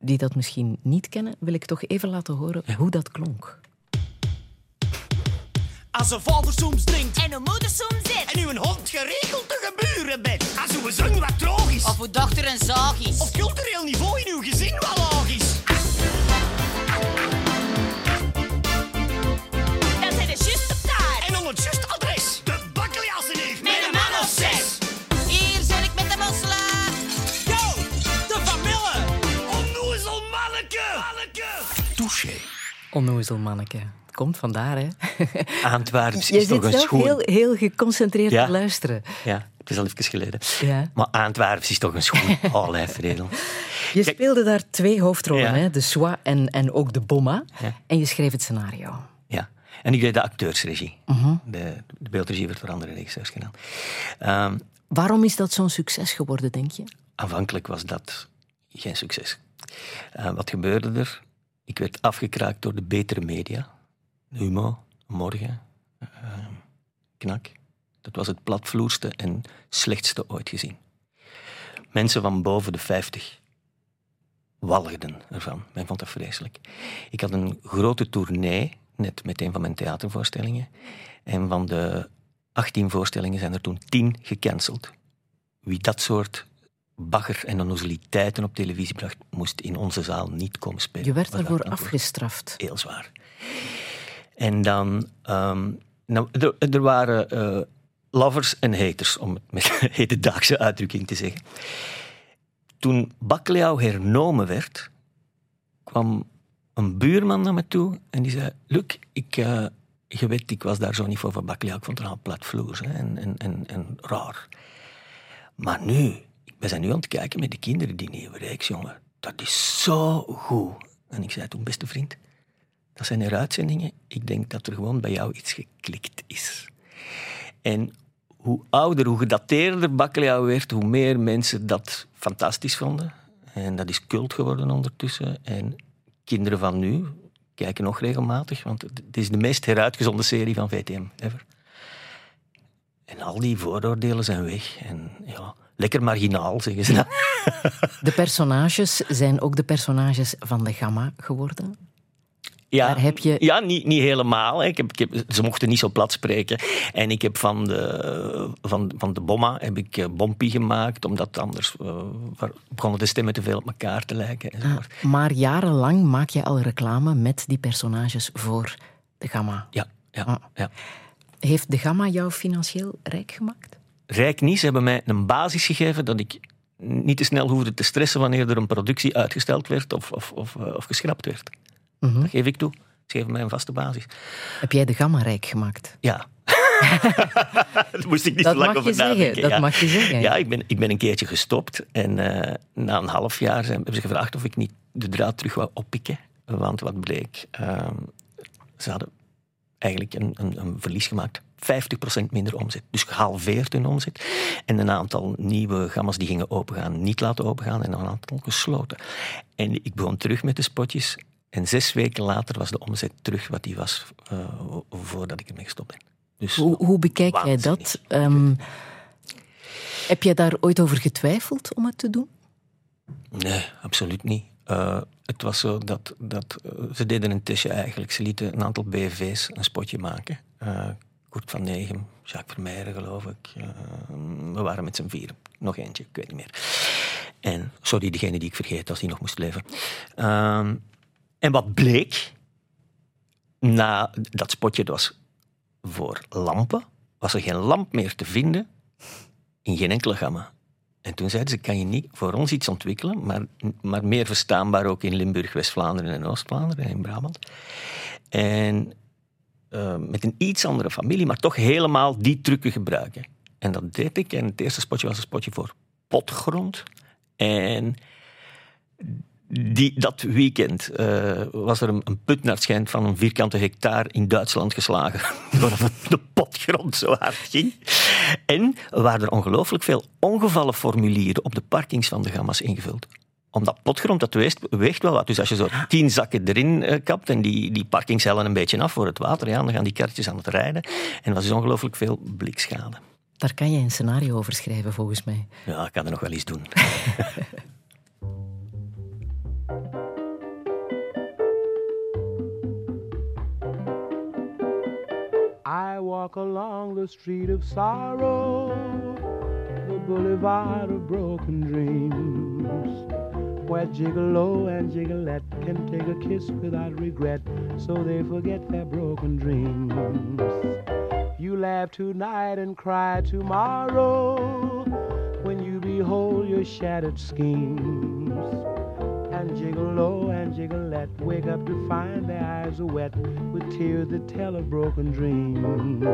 die dat misschien niet kennen, wil ik toch even laten horen hoe dat klonk. Als een vader soms drinkt En de moeder soms zit. en u een hond geregeld te gebeuren bent. Als uw zang wat droog is. Of uw dochter een zaag is. Of cultureel niveau in uw gezin wat laag is. Dan zijn de juist op tijd. En dan het juiste adres. De bakkeljassen heeft Met een man of zes. Hier zit ik met de mosselen. Yo, de familie. Onnoezel manneke. manneke. Touché. Onnozel manneke. Komt vandaar, hè? Antwerps Je is toch zit een heel, heel geconcentreerd Ja. te luisteren. Ja, het is al even geleden. Ja. Maar Antwerps is toch een schoen. [LAUGHS] Oh, lijfredel. Je Kijk- speelde daar twee hoofdrollen, Ja. hè? de Swa en, en ook de Bomma. Ja. En je schreef het scenario. Ja, en ik deed de acteursregie. Mhm. de, de beeldregie werd door andere regisseurs gedaan. Ehm, Waarom is dat zo'n succes geworden, denk je? aanvankelijk was dat geen succes. Eh, wat gebeurde er? Ik werd afgekraakt door de betere media. Humo, Morgen, eh, Knak. Dat was het platvloerste en slechtste ooit gezien. Mensen van boven de 50 walgden ervan. Men vond dat vreselijk. Ik had een grote tournee, net met een van mijn theatervoorstellingen. En van de 18 voorstellingen zijn er toen 10 gecanceld. Wie dat soort bagger en onnozeliteiten op televisie bracht, moest in onze zaal niet komen spelen. Je werd daarvoor afgestraft. Heel zwaar. En dan... ehm, nou, er, waren eh, lovers en haters, om het met [LAUGHS] hedendaagse uitdrukking te zeggen. Toen Bakkeljauw hernomen werd, kwam een buurman naar me toe en die zei... Luc, ik, eh, je weet, ik was daar zo niet voor van Bakkeljauw. Ik vond het al platvloers en, en, en, en raar. Maar nu, we zijn nu aan het kijken met de kinderen, die nieuwe reeks, jongen. Dat is zo goed. En ik zei toen, beste vriend, dat zijn er uitzendingen. Ik denk dat er gewoon bij jou iets geklikt is. En hoe ouder, hoe gedateerder Bakkeljauw werd, hoe meer mensen dat fantastisch vonden. En dat is cult geworden ondertussen. En kinderen van nu kijken nog regelmatig, want het is de meest heruitgezonden serie van VTM ever. En al die vooroordelen zijn weg. En ja, lekker marginaal, zeggen ze. De personages zijn ook de personages van de Gamma geworden. Ja, Daar heb je- ja niet, niet helemaal. hè. Ik heb, ik heb, ze mochten niet zo plat spreken. En ik heb van de, van, van de Bomma heb ik eh, Bompie gemaakt, omdat anders waar- begonnen de stemmen te veel op elkaar te lijken. enzovoort. Ah, maar jarenlang maak je al reclame met die personages voor de Gamma. Ja, ja, Ah. ja. Heeft de Gamma jou financieel rijk gemaakt? Rijk niet, ze hebben mij een basis gegeven dat ik niet te snel hoefde te stressen wanneer er een productie uitgesteld werd of, of, of, eh, of geschrapt werd. Mhm. Dat geef ik toe. Ze geven mij een vaste basis. Heb jij de Gamma rijk gemaakt? Ja. [LAUGHS] Daar moest ik niet Dat zo lang over zeggen, nadenken. dat ja. mag je zeggen. Ja, ik ben, ik ben een keertje gestopt. En eh, na een half jaar zijn, hebben ze gevraagd of ik niet de draad terug wou oppikken. Want wat bleek, ehm, ze hadden eigenlijk een, een, een verlies gemaakt. 50% minder omzet. Dus gehalveerd hun omzet. En een aantal nieuwe gamma's die gingen opengaan, niet laten opengaan. En een aantal gesloten. En ik begon terug met de spotjes. En zes weken later was de omzet terug wat die was eh, voordat ik ermee gestopt ben. Dus, Hoe, hoe bekijk jij dat? Ehm, heb jij daar ooit over getwijfeld om het te doen? Nee, absoluut niet. Eh, het was zo dat, dat eh, ze deden een testje eigenlijk. Ze lieten een aantal BV's een spotje maken. Eh Kurt van Negem, Jacques Vermeijeren, geloof ik. We waren met z'n vier. Nog eentje, ik weet niet meer. En, sorry, degene die ik vergeet als die nog moest leven. En wat bleek, na dat spotje dat was voor lampen, was er geen lamp meer te vinden in geen enkele gamma. En toen zeiden ze, kan je niet voor ons iets ontwikkelen, maar, maar meer verstaanbaar ook in Limburg, West-Vlaanderen en Oost-Vlaanderen en in Brabant. En uh, met een iets andere familie, maar toch helemaal die trucken gebruiken. En dat deed ik. En het eerste spotje was een spotje voor potgrond. En die, dat weekend uh, was er een, een, put naar het schijnt van een vierkante hectare in Duitsland geslagen. [LAUGHS] Doordat de potgrond zo hard ging. En waren er ongelooflijk veel ongevallenformulieren op de parkings van de gamma's ingevuld omdat potgrond, dat weegt, wel wat. Dus als je zo tien zakken erin uh, kapt en die, die parkings hellen een beetje af voor het water, ja, dan gaan die karretjes aan het rijden. En dat is ongelooflijk veel blikschade. Daar kan je een scenario over schrijven, volgens mij. Ja, ik kan er nog wel eens doen. [LAUGHS] walk along the street of sorrow, the boulevard of broken dreams, where Gigolo and Gigolette can take a kiss without regret, so they forget their broken dreams. You laugh tonight and cry tomorrow when you behold your shattered schemes. And Gigolo and Gigolette wake up to find their eyes are wet with tears that tell of broken dreams.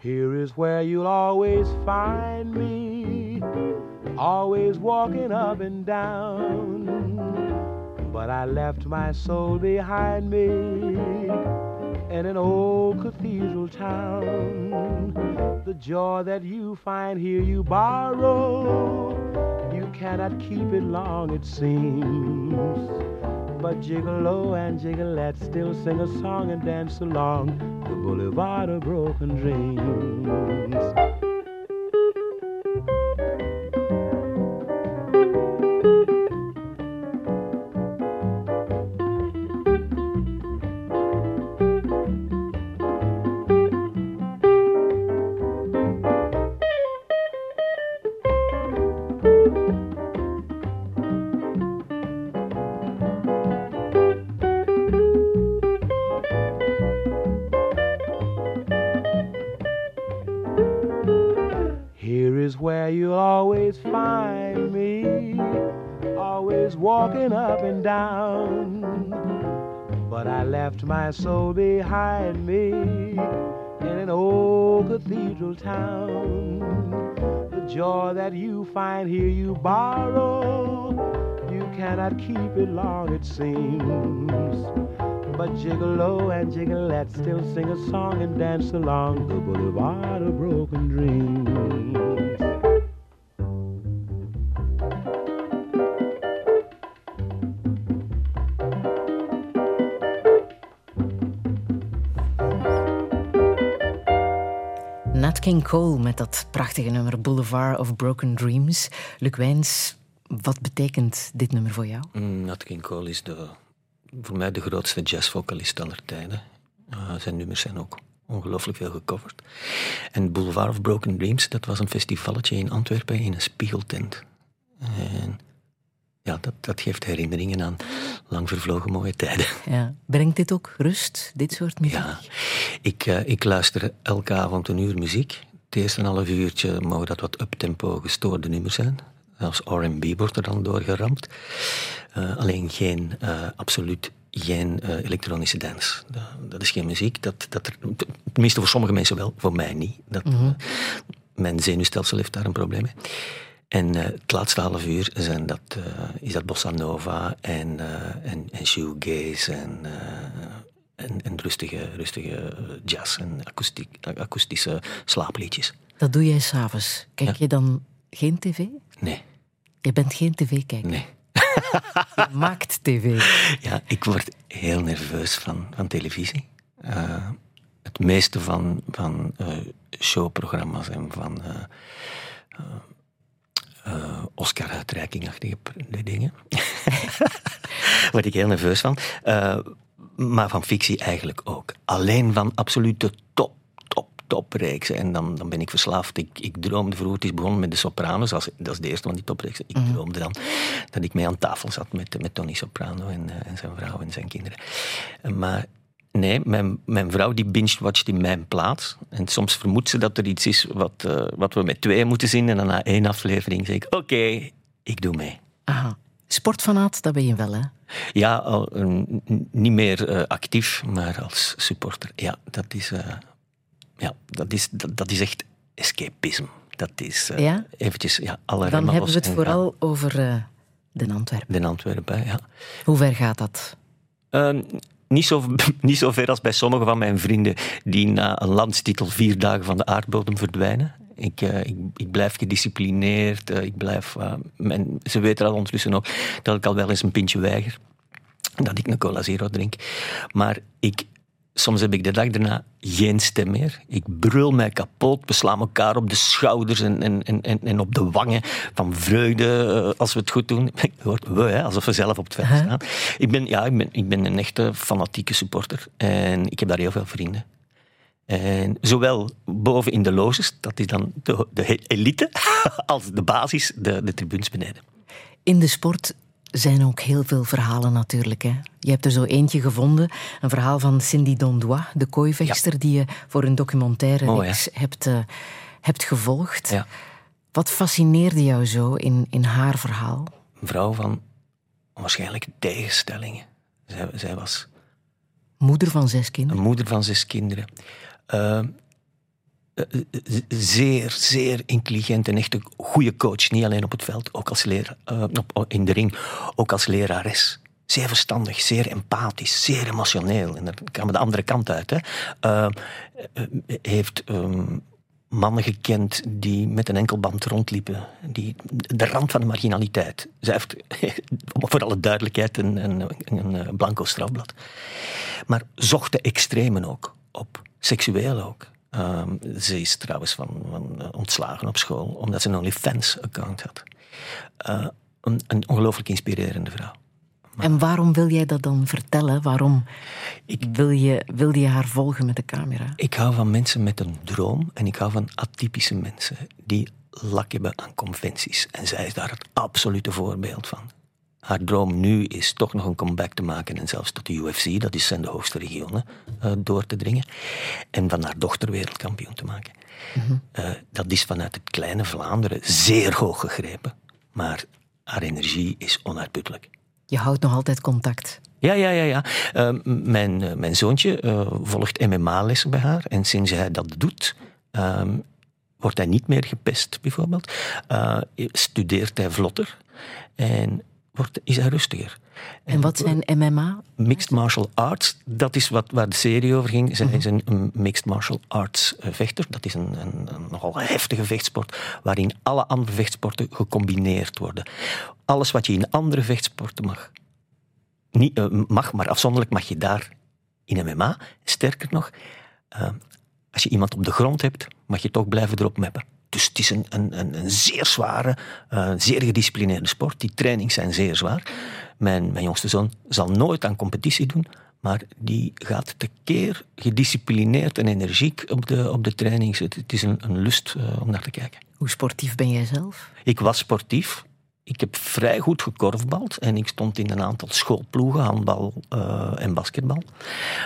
Here is where you'll always find me, always walking up and down. But I left my soul behind me in an old cathedral town. The joy that you find here you borrow cannot keep it long, it seems. But Gigolo and Gigolette still sing a song and dance along the boulevard of broken dreams. Where you'll always find me, always walking up and down. But I left my soul behind me in an old cathedral town. The joy that you find here you borrow, you cannot keep it long, it seems. But Gigolo and Gigolette still sing a song and dance along the boulevard of broken dreams. King Cole met dat prachtige nummer Boulevard of Broken Dreams. Luc Wijns, wat betekent dit nummer voor jou? Mm, Nat King Cole is de, voor mij de grootste jazzvocalist aller tijden. Uh, zijn nummers zijn ook ongelooflijk veel gecoverd. En Boulevard of Broken Dreams, dat was een festivalletje in Antwerpen in een spiegeltent. En ja, dat, dat geeft herinneringen aan lang vervlogen mooie tijden. Ja. Brengt dit ook rust, dit soort muziek? Ja, ik, uh, ik luister elke avond een uur muziek. Het eerste half uurtje mogen dat wat uptempo gestoorde nummers zijn. Zelfs R&B wordt er dan doorgeramd. Uh, alleen geen, uh, absoluut geen elektronische dance. Dat, dat, is geen muziek. Dat, dat tenminste voor sommige mensen wel, voor mij niet. Dat, mm -hmm. mijn zenuwstelsel heeft daar een probleem mee. En uh, het laatste half uur zijn dat, uh, is dat bossa nova en, uh, en, en shoegaze en, en, en, rustige, rustige jazz en akoestiek, akoestische slaapliedjes. Dat doe jij s'avonds. Kijk ja? je dan geen tv? Nee. Je bent geen tv-kijker? Nee. [LAUGHS] je maakt tv. Ja, ik word heel nerveus van, van televisie. het meeste van, van showprogramma's en van uh, Oscar-uitreikingachtige dingen. [LAUGHS] Word ik heel nerveus van. Uh, maar van fictie eigenlijk ook. Alleen van absolute top, top, topreeks. En dan, dan ben ik verslaafd. Ik, ik droomde vroeger, het is begonnen met de Sopranos. Als, dat is de eerste van die topreeksen. Ik droomde dan dat ik mee aan tafel zat met, met Tony Soprano en, eh, en zijn vrouw en zijn kinderen. Eh, Maar nee, mijn, mijn vrouw die binge-watcht in mijn plaats. En soms vermoedt ze dat er iets is wat, eh, wat we met twee moeten zien. En dan na één aflevering zeg ik, oké, ik doe mee. Aha. Sportfanaat, dat ben je wel, hè? Ja, al, eh, niet meer eh, actief, maar als supporter. Ja, dat is, ja, dat is, dat, dat is echt escapisme. Dat is Ja? eventjes ja, alle Dan hebben we het gaan. vooral over Den Antwerpen. De Antwerpen, ja. Hoe ver gaat dat? Niet, zo, [LAUGHS] niet zo ver als bij sommige van mijn vrienden die na een landstitel vier dagen van de aardbodem verdwijnen. Ik, eh, ik, ik blijf gedisciplineerd. eh, ik blijf, eh, mijn- ze weten al ondertussen ook dat ik al wel eens een pintje weiger. Dat ik een cola zero drink. Maar ik, soms heb ik de dag daarna geen stem meer. Ik brul mij kapot. We slaan elkaar op de schouders en, en, en, en- op de wangen van vreugde eh, als we het goed doen. [LAUGHS] Hoort we, hè, alsof we zelf op het veld staan. Ik ben, ja, ik ben, ik ben een echte fanatieke supporter. En ik heb daar heel veel vrienden. En zowel boven in de loges, dat is dan de, de elite, [LAUGHS] als de basis, de, de tribunes beneden. In de sport zijn ook heel veel verhalen natuurlijk. Hè? Je hebt er zo eentje gevonden, een verhaal van Cindy Dondois, de kooivechter, die je voor een documentaire Mooi, reeks hebt, eh, hebt gevolgd. Ja. Wat fascineerde jou zo in, in haar verhaal? Een vrouw van waarschijnlijk tegenstellingen. Zij, zij was Moeder van zes een kinderen. moeder van zes kinderen. Eh, eh, z- zeer, zeer intelligent en echt een goede coach. Niet alleen op het veld, ook als leraar, eh, in de ring, ook als lerares. Zeer verstandig, zeer empathisch, zeer emotioneel. En dan gaan we de andere kant uit. Hè. Eh, eh, heeft ehm, mannen gekend die met een enkelband rondliepen. Die, de rand van de marginaliteit. Zij heeft, [LAUGHS] voor alle duidelijkheid, een, een, een, een blanco strafblad. Maar zocht de extremen ook op. Seksueel ook. Ehm, ze is trouwens van, van eh, ontslagen op school, omdat ze een OnlyFans-account had. Eh, een, een ongelooflijk inspirerende vrouw. En waarom wil jij dat dan vertellen? Waarom Ik- wil, je, wil je haar volgen met de camera? Ik hou van mensen met een droom en ik hou van atypische mensen die lak hebben aan conventies. En zij is daar het absolute voorbeeld van. Haar droom nu is toch nog een comeback te maken en zelfs tot de UFC, dat is zijn de hoogste regionen, eh, door te dringen. En van haar dochter wereldkampioen te maken. Eh, dat is vanuit het kleine Vlaanderen zeer hoog gegrepen. Maar haar energie is onuitputtelijk. Je houdt nog altijd contact. Ja, ja, ja. ja. Eh, mijn, mijn zoontje volgt MMA-lessen bij haar. En sinds hij dat doet, ehm, wordt hij niet meer gepest, bijvoorbeeld. Studeert hij vlotter en wordt, is hij rustiger. En wat zijn MMA? Mixed martial arts, dat is wat, waar de serie over ging. Zij is een, een mixed martial arts eh, vechter. Dat is een, een, een nogal heftige vechtsport, waarin alle andere vechtsporten gecombineerd worden. Alles wat je in andere vechtsporten mag, niet, eh, mag maar afzonderlijk mag je daar in MMA. Sterker nog, eh, als je iemand op de grond hebt, mag je toch blijven erop meppen. Dus het is een, een, een, een zeer zware, eh, zeer gedisciplineerde sport. Die trainings zijn zeer zwaar. Mijn, mijn jongste zoon zal nooit aan competitie doen, maar die gaat tekeer gedisciplineerd en energiek op de, op de trainings. Het, het is een, een lust eh, om naar te kijken. Hoe sportief ben jij zelf? Ik was sportief. Ik heb vrij goed gekorfbald en ik stond in een aantal schoolploegen, handbal eh, en basketbal.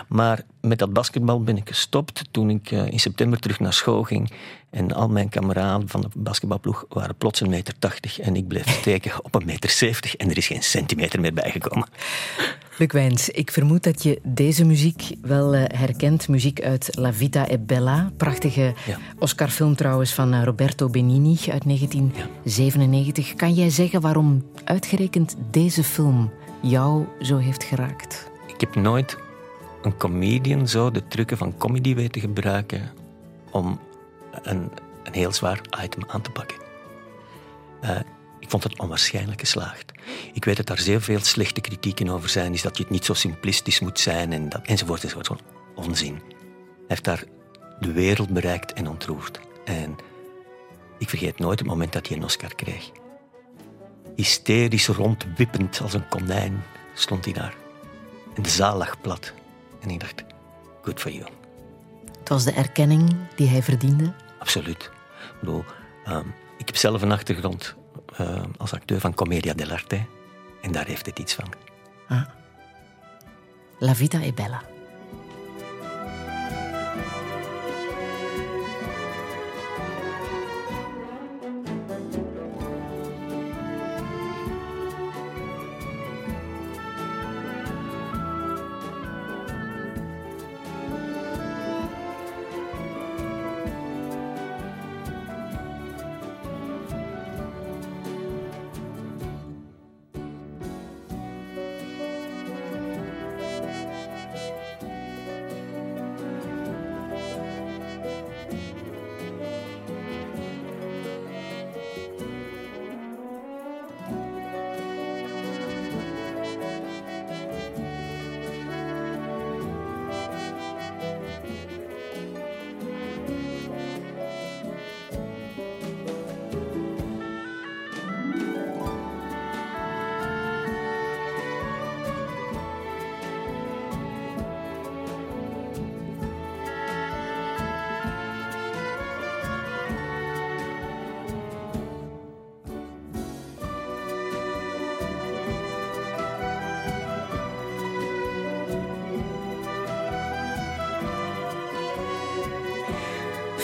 Maar met dat basketbal ben ik gestopt toen ik eh, in september terug naar school ging. En al mijn kameraden van de basketbalploeg waren plots een meter tachtig en ik bleef steken op een meter zeventig en er is geen centimeter meer bijgekomen. Luc Wijns, ik vermoed dat je deze muziek wel eh, herkent. Muziek uit La Vita e Bella. Prachtige Ja. Oscar-film trouwens van eh, Roberto Benigni uit 1997. Kan jij zeggen waarom uitgerekend deze film jou zo heeft geraakt? Ik heb nooit een comedian zo de trucken van comedy weten gebruiken om een, een heel zwaar item aan te pakken. Eh, ik vond het onwaarschijnlijk geslaagd. Ik weet dat daar zeer veel slechte kritieken over zijn, is dat je het niet zo simplistisch moet zijn en dat, enzovoort, enzovoort. Gewoon onzin. Hij heeft daar de wereld bereikt en ontroerd. En ik vergeet nooit het moment dat hij een Oscar kreeg. Hysterisch rondwippend als een konijn stond hij daar. En de zaal lag plat. En ik dacht, good for you. Het was de erkenning die hij verdiende. Absoluut. Ik, bedoel, ehm, ik heb zelf een achtergrond eh, als acteur van Commedia dell'arte. En daar heeft het iets van. La vita è bella.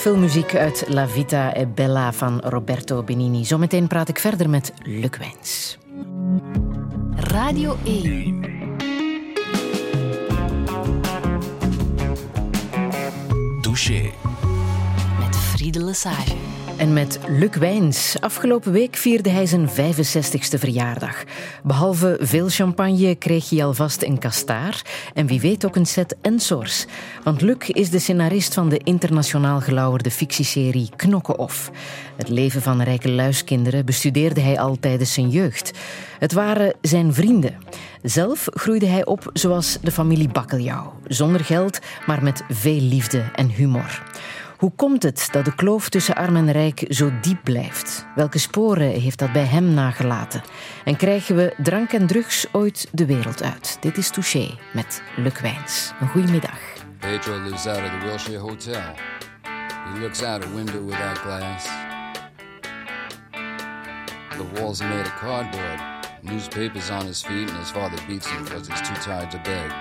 Filmmuziek uit La Vita e Bella van Roberto Benini. Zometeen praat ik verder met Luc Wijns. Radio 1. Douche. Met Friede Lesage. En met Luc Wijns. Afgelopen week vierde hij zijn 65ste verjaardag. Behalve veel champagne kreeg hij alvast een kastaar en wie weet ook een set Ensors. Want Luc is de scenarist van de internationaal gelauwerde fictieserie Knokken Off. Het leven van rijke luiskinderen bestudeerde hij al tijdens zijn jeugd. Het waren zijn vrienden. Zelf groeide hij op zoals de familie Bakkeljauw. Zonder geld, maar met veel liefde en humor. Hoe komt het dat de kloof tussen arm en rijk zo diep blijft? Welke sporen heeft dat bij hem nagelaten? En krijgen we drank en drugs ooit de wereld uit? Dit is Touché met Luc Wijns. Een goede middag. Pedro lives out of the Wilshire Hotel. He looks out a window without glass. The walls are made of cardboard. Newspapers on his feet, and his father beats him because he's too tired to beg.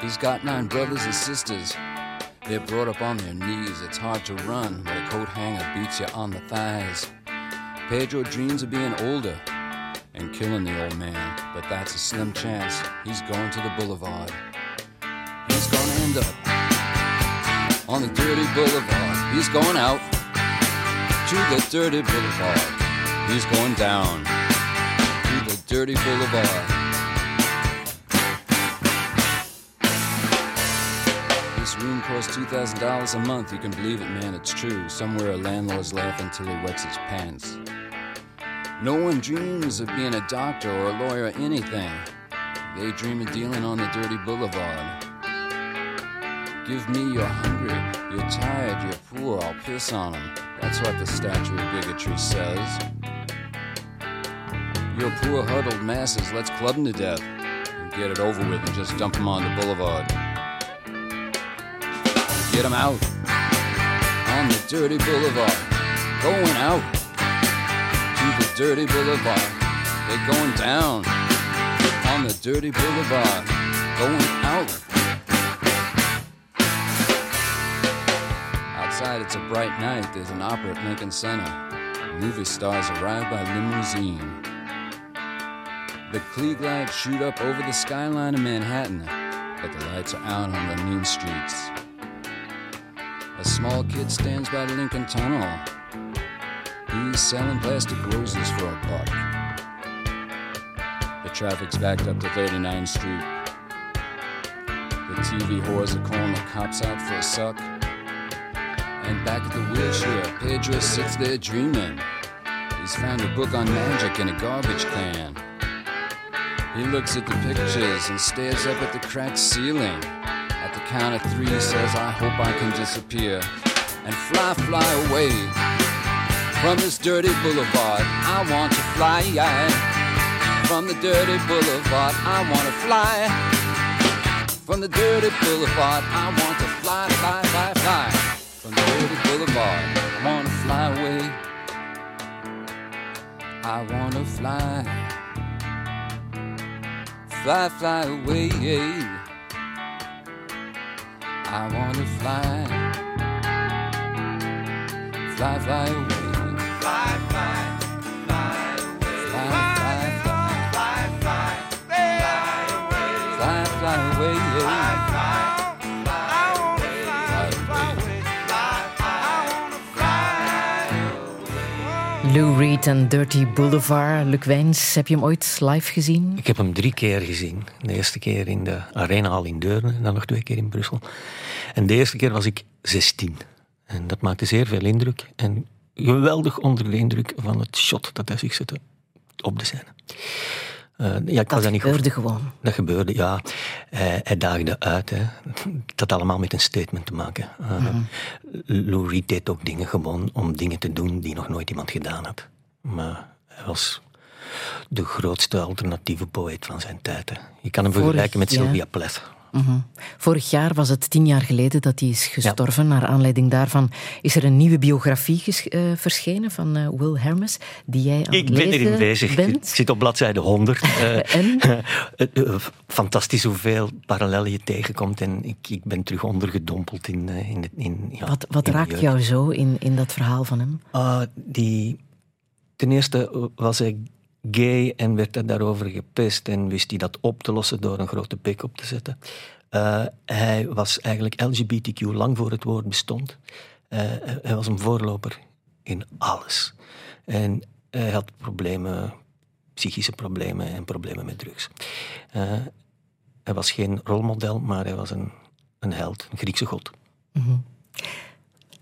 He's got nine brothers and sisters. They're brought up on their knees. It's hard to run when a coat hanger beats you on the thighs. Pedro dreams of being older and killing the old man, but that's a slim chance. He's going to the boulevard. He's gonna end up on the dirty boulevard. He's going out to the dirty boulevard. He's going down to the dirty boulevard. Costs $2,000 a month. You can believe it, man, it's true. Somewhere a landlord's laughing till he wets his pants. No one dreams of being a doctor or a lawyer or anything. They dream of dealing on the dirty boulevard. Give me you're hungry, you're tired, you're poor, I'll piss on 'em. That's what the statue of bigotry says. You're poor, huddled masses, let's club 'em to death. And get it over with and just dump 'em on the boulevard. Get 'em out on the dirty boulevard. Going out to the dirty boulevard. They're going down on the dirty boulevard. Going out. Outside, it's a bright night. There's an opera at Lincoln Center. Movie stars arrive by limousine. The Klieg lights shoot up over the skyline of Manhattan, but the lights are out on the mean streets. A small kid stands by the Lincoln Tunnel. He's selling plastic roses for a buck. The traffic's backed up to 39th Street. The TV whores are calling the cops out for a suck. And back at the wheelchair, Pedro sits there dreaming. He's found a book on magic in a garbage can. He looks at the pictures and stares up at the cracked ceiling. Count of three, says, I hope I can disappear and fly, fly away from this dirty boulevard. I want to fly from the dirty boulevard. I want to fly from the dirty boulevard. I want to fly. fly, fly, fly, from the Holyoke Boulevard. I wanna fly away. I wanna fly, fly, fly away. I wanna fly, fly, fly away. Fly, fly, fly away. Fly, fly, fly, Fly, fly, fly away. fly, fly away. Lou Reed en Dirty Boulevard. Luc Wijns, heb je hem ooit live gezien? Ik heb hem drie keer gezien. De eerste keer in de Arenahal in Deurne dan nog twee keer in Brussel. En de eerste keer was ik 16. En dat maakte zeer veel indruk. En geweldig onder de indruk van het shot dat hij zich zette op de scène. Eh, ja, ik Dat goed. gebeurde gewoon. Dat gebeurde, ja. Hij, hij daagde uit. Hè. Dat had allemaal met een statement te maken. Uh, Lou Reed deed ook dingen gewoon om dingen te doen die nog nooit iemand gedaan had. Maar hij was de grootste alternatieve poëet van zijn tijd. Hè. Je kan hem Vorig vergelijken met Sylvia Plath. Mhm. Vorig jaar was het tien jaar geleden dat hij is gestorven. Naar aanleiding daarvan is er een nieuwe biografie eh, verschenen van eh, Will Hermes, die jij aan Ik het ben erin bezig. Ik zit op bladzijde 100. [LAUGHS] Eh, En? [LAUGHS] Fantastisch hoeveel parallellen je tegenkomt. En ik, ik ben terug ondergedompeld in, in, in ja, Wat, wat in raakt jou zo in, in dat verhaal van hem? Ah, die, ten eerste was hij gay en werd hij daarover gepest en wist hij dat op te lossen door een grote pik op te zetten. Eh, hij was eigenlijk LGBTQ lang voor het woord bestond. Eh, hij was een voorloper in alles. En hij had problemen, psychische problemen en problemen met drugs. Eh, hij was geen rolmodel, maar hij was een, een held, een Griekse god.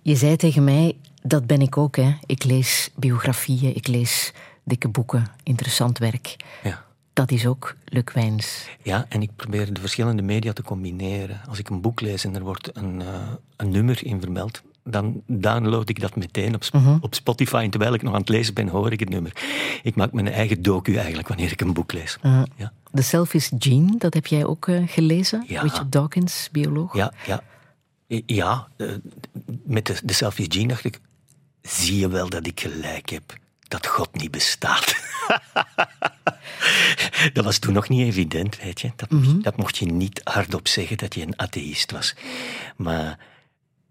Je zei tegen mij, dat ben ik ook. Hè. Ik lees biografieën, ik lees dikke boeken, interessant werk. Ja. Dat is ook Luc Wijns. Ja, en ik probeer de verschillende media te combineren. Als ik een boek lees en er wordt een, eh, een nummer in vermeld, dan download ik dat meteen op, Sp- op Spotify. En terwijl ik nog aan het lezen ben, hoor ik het nummer. Ik maak mijn eigen docu eigenlijk wanneer ik een boek lees. Uh, Ja. The Selfish Gene, dat heb jij ook eh, gelezen? Ja. Richard Dawkins, bioloog. Ja, ja. Ja, eh, met de, de selfie gene dacht ik, zie je wel dat ik gelijk heb. Dat God niet bestaat. [LAUGHS] dat was toen nog niet evident, weet je. Dat, mocht- dat mocht je niet hardop zeggen dat je een atheïst was. Maar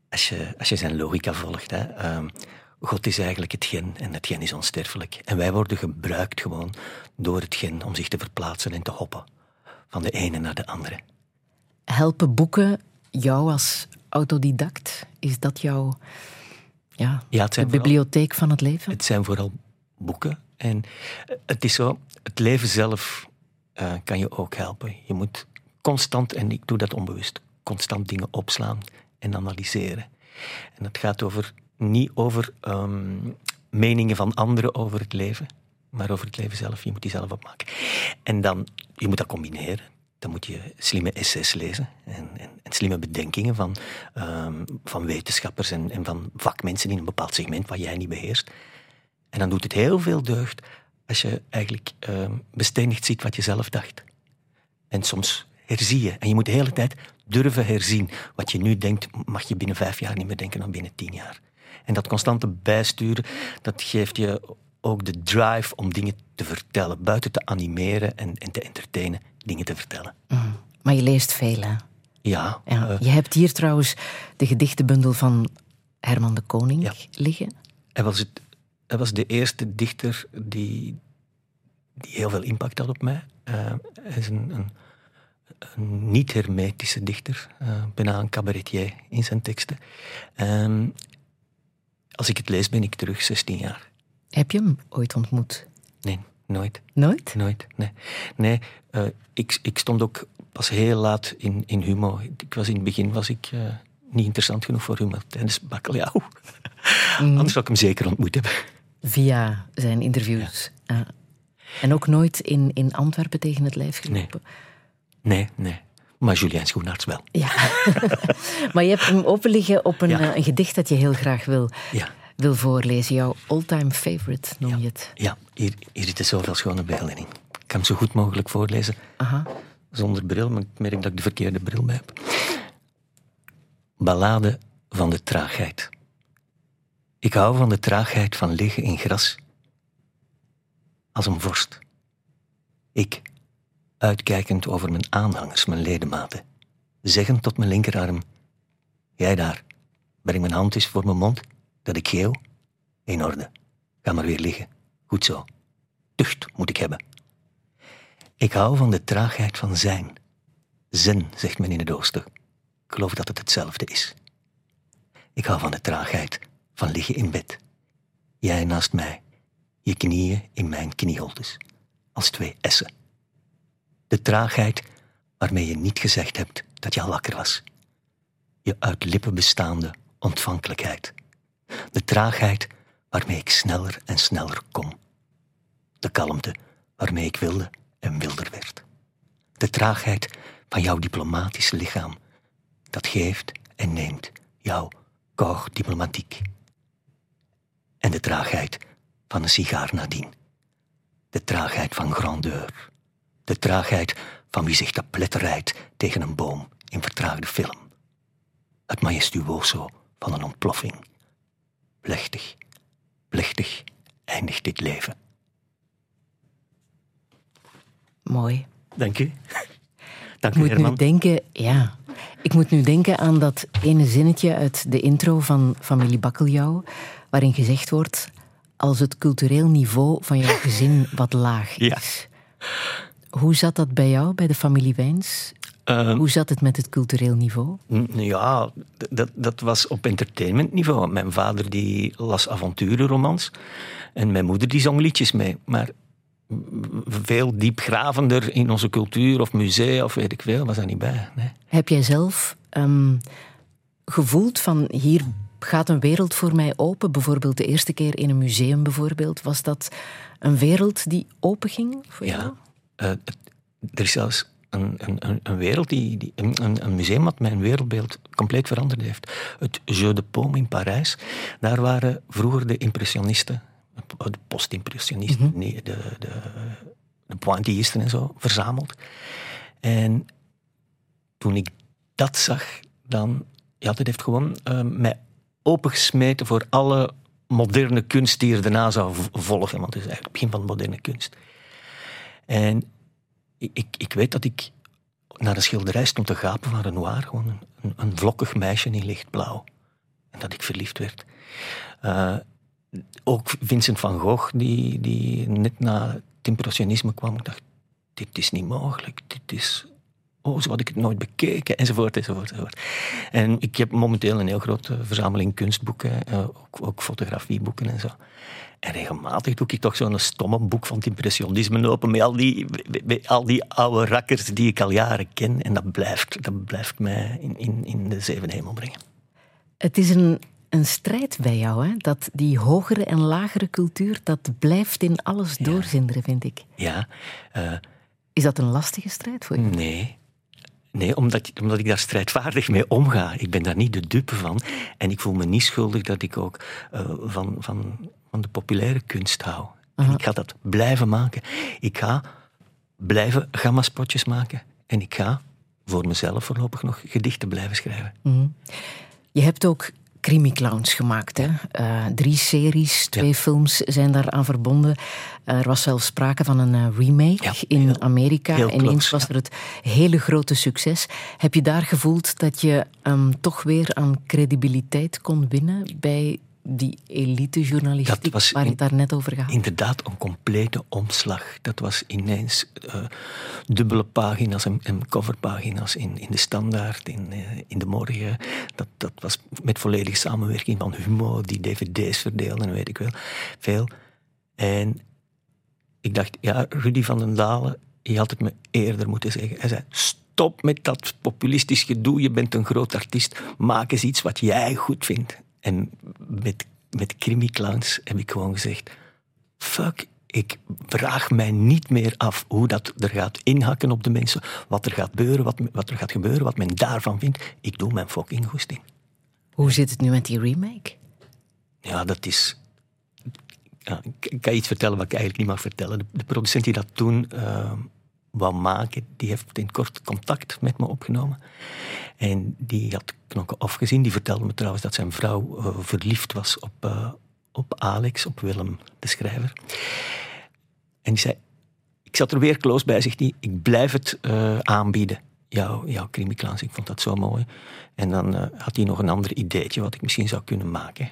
als je, als je zijn logica volgt, hè, ehm, God is eigenlijk het gen en het gen is onsterfelijk. En wij worden gebruikt gewoon door het gen om zich te verplaatsen en te hoppen. Van de ene naar de andere. Helpen boeken jou als autodidact? Is dat jouw ja, de vooral- bibliotheek van het leven? Het zijn vooral boeken. En het is zo, het leven zelf eh, kan je ook helpen. Je moet constant, en ik doe dat onbewust, constant dingen opslaan en analyseren. En het gaat over, niet over ehm, meningen van anderen over het leven, maar over het leven zelf. Je moet die zelf opmaken. En dan, je moet dat combineren. Dan moet je slimme essays lezen en, en, en slimme bedenkingen van, ehm, van wetenschappers en, en van vakmensen in een bepaald segment wat jij niet beheerst. En dan doet het heel veel deugd als je eigenlijk ehm bestendigd ziet wat je zelf dacht. En soms herzie je. En je moet de hele tijd durven herzien. Wat je nu denkt, mag je binnen vijf jaar niet meer denken dan binnen tien jaar. En dat constante bijsturen, dat geeft je ook de drive om dingen te vertellen. Buiten te animeren en, en te entertainen, dingen te vertellen. Maar je leest veel, hè? Ja, Ja. eh, je hebt hier trouwens de gedichtenbundel van Herman de Koning Ja. liggen. hij, was het, hij was de eerste dichter die, die heel veel impact had op mij. Eh, hij is een, een, een niet-hermetische dichter, eh, bijna een cabaretier in zijn teksten. Ehm, als ik het lees, ben ik terug 16 jaar. Heb je hem ooit ontmoet? Nee, nooit. Nooit? Nooit, nee. Nee, eh, ik, ik stond ook pas heel laat in, in Humo. Ik was in het begin was ik, niet interessant genoeg voor Humo tijdens Bakkeljauw. Anders zou ik hem zeker ontmoet hebben. Via zijn interviews. Ja. En ook nooit in, in Antwerpen tegen het lijf gelopen? Nee, nee. Maar Julien Schoenaerts wel. Ja. [LAUGHS] maar je hebt hem open liggen op een, Ja. eh, een gedicht dat je heel graag wil, Ja, wil voorlezen. Jouw all-time favorite noem je het. ja hier, hier zitten zoveel schone beelden in. Ik kan hem zo goed mogelijk voorlezen. Aha. Zonder bril, maar ik merk dat ik de verkeerde bril bij heb. Ballade van de traagheid. Ik hou van de traagheid van liggen in gras. Als een vorst. Ik, uitkijkend over mijn aanhangers, mijn ledematen, zeggend tot mijn linkerarm: Jij daar, breng mijn hand eens voor mijn mond, dat ik geeuw. In orde, ga maar weer liggen. Goed zo. Tucht moet ik hebben. Ik hou van de traagheid van zijn. Zen, zegt men in het oosten. Ik geloof dat het hetzelfde is. Ik hou van de traagheid van liggen in bed. Jij naast mij, je knieën in mijn knieholtes, als twee essen. De traagheid waarmee je niet gezegd hebt dat je al wakker was. Je uit lippen bestaande ontvankelijkheid. De traagheid waarmee ik sneller en sneller kom. De kalmte waarmee ik wilde en wilder werd. De traagheid van jouw diplomatisch lichaam, dat geeft en neemt jouw corps diplomatiek. En de traagheid van een sigaar nadien. De traagheid van grandeur. De traagheid van wie zich te pletter rijdt tegen een boom in vertraagde film. Het majestuoso van een ontploffing. Plechtig, plechtig eindigt dit leven. Mooi. Dank u. [LAUGHS] Dank Ik u, moet nu denken, ja. Ik moet nu denken aan dat ene zinnetje uit de intro van Familie Bakkeljauw, waarin gezegd wordt: als het cultureel niveau van jouw [LAUGHS] gezin wat laag Ja. is. Hoe zat dat bij jou, bij de familie Wijns? Ehm, Hoe zat het met het cultureel niveau? Ja, dat, dat was op entertainmentniveau. Mijn vader die las avonturenromans en mijn moeder die zong liedjes mee. Maar veel diepgravender in onze cultuur of musea of weet ik veel was daar niet bij. Nee. Heb jij zelf ehm, gevoeld van hier gaat een wereld voor mij open? Bijvoorbeeld de eerste keer in een museum bijvoorbeeld. Was dat een wereld die open ging voor jou? Ja, eh, er is zelfs een, een, een- wereld, die, die, een, een- museum wat mijn wereldbeeld compleet veranderd heeft. Het Jeu de Paume in Parijs, daar waren vroeger de impressionisten, de post-impressionisten, nee, de, de, de pointillisten en zo, verzameld. En toen ik dat zag, dan, ja, dat heeft gewoon eh, mij opengesmeten voor alle moderne kunst die er daarna zou volgen. Want het is eigenlijk het begin van de moderne kunst. En ik, ik, ik weet dat ik naar een schilderij stond te gapen van Renoir, gewoon een, een, een vlokkig meisje in lichtblauw. En dat ik verliefd werd. Eh, ook Vincent van Gogh, die, die net na het impressionisme kwam, ik dacht, dit is niet mogelijk, dit is... Oh, zo had ik het nooit bekeken, enzovoort, enzovoort, enzovoort. En ik heb momenteel een heel grote verzameling kunstboeken, eh, ook, ook fotografieboeken en zo. En regelmatig doe ik toch zo'n stomme boek van het impressionisme open met al die, met- al die oude rakkers die ik al jaren ken. En dat blijft, dat blijft mij in, in, in de zeven hemel brengen. Het is een, een strijd bij jou, hè? dat die hogere en lagere cultuur, dat blijft in alles doorzinderen, vind ik. Ja, eh, Is dat een lastige strijd voor je? nee. Nee, omdat, omdat ik daar strijdvaardig mee omga. Ik ben daar niet de dupe van. En ik voel me niet schuldig dat ik ook eh, van, van, van de populaire kunst hou. En ik ga dat blijven maken. Ik ga blijven gammaspotjes maken. En ik ga voor mezelf voorlopig nog gedichten blijven schrijven. Je hebt ook crimi-clowns gemaakt. Hè? Eh, drie series, twee films zijn daaraan verbonden. Er was zelfs sprake van een eh, remake Ja, in heel- Amerika. heel Ineens was ja. er het hele grote succes. Heb je daar gevoeld dat je ehm, toch weer aan credibiliteit kon winnen bij die elite-journalistiek Dat was waar het daar net over gaat? Inderdaad, een complete omslag. Dat was ineens eh, dubbele pagina's en, en coverpagina's in, in de standaard, in, eh, in de morgen. Dat, dat was met volledige samenwerking van Humo, die dvd's verdeelden en weet ik wel. Veel. En ik dacht, ja, Rudy van den Dalen, je had het me eerder moeten zeggen. Hij zei, stop met dat populistisch gedoe, je bent een groot artiest, maak eens iets wat jij goed vindt. En met, met Crimi Clowns heb ik gewoon gezegd, fuck, ik vraag mij niet meer af hoe dat er gaat inhakken op de mensen, wat er gaat gebeuren, wat, wat er gaat gebeuren, wat men daarvan vindt. Ik doe mijn fucking goesting. Hoe zit het nu met die remake? Ja, dat is. Ja, ik kan je iets vertellen wat ik eigenlijk niet mag vertellen. De, de producent die dat toen eh, wou maken, die heeft in kort contact met me opgenomen. En die had Knokken afgezien. Die vertelde me trouwens dat zijn vrouw eh, verliefd was op, eh, op Alex, op Willem, de schrijver. En die zei, ik zat er weer close bij, zegt hij, ik blijf het eh, aanbieden. Jouw, jouw crimiklans, ik vond dat zo mooi. En dan had hij nog een ander ideetje wat ik misschien zou kunnen maken.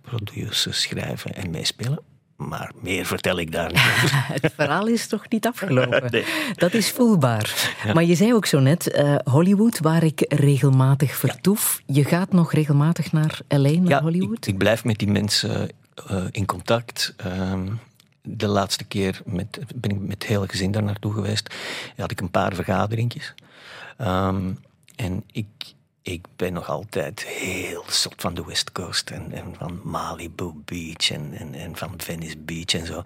Produceren, schrijven en meespelen. Maar meer vertel ik daar niet over. [LAUGHS] Het verhaal is toch niet afgelopen? [LAUGHS] Nee. Dat is voelbaar. Maar je zei ook zo net, eh, Hollywood, waar ik regelmatig vertoef. Je gaat nog regelmatig naar L.A., naar Ja, Hollywood? ik, ik blijf met die mensen eh, in contact. Ehm, de laatste keer met, ben ik met het hele gezin daar naartoe geweest. Had ik een paar vergaderingjes. Ehm, en ik, ik ben nog altijd heel zot van de West Coast. En, en van Malibu Beach en, en, en van Venice Beach en zo.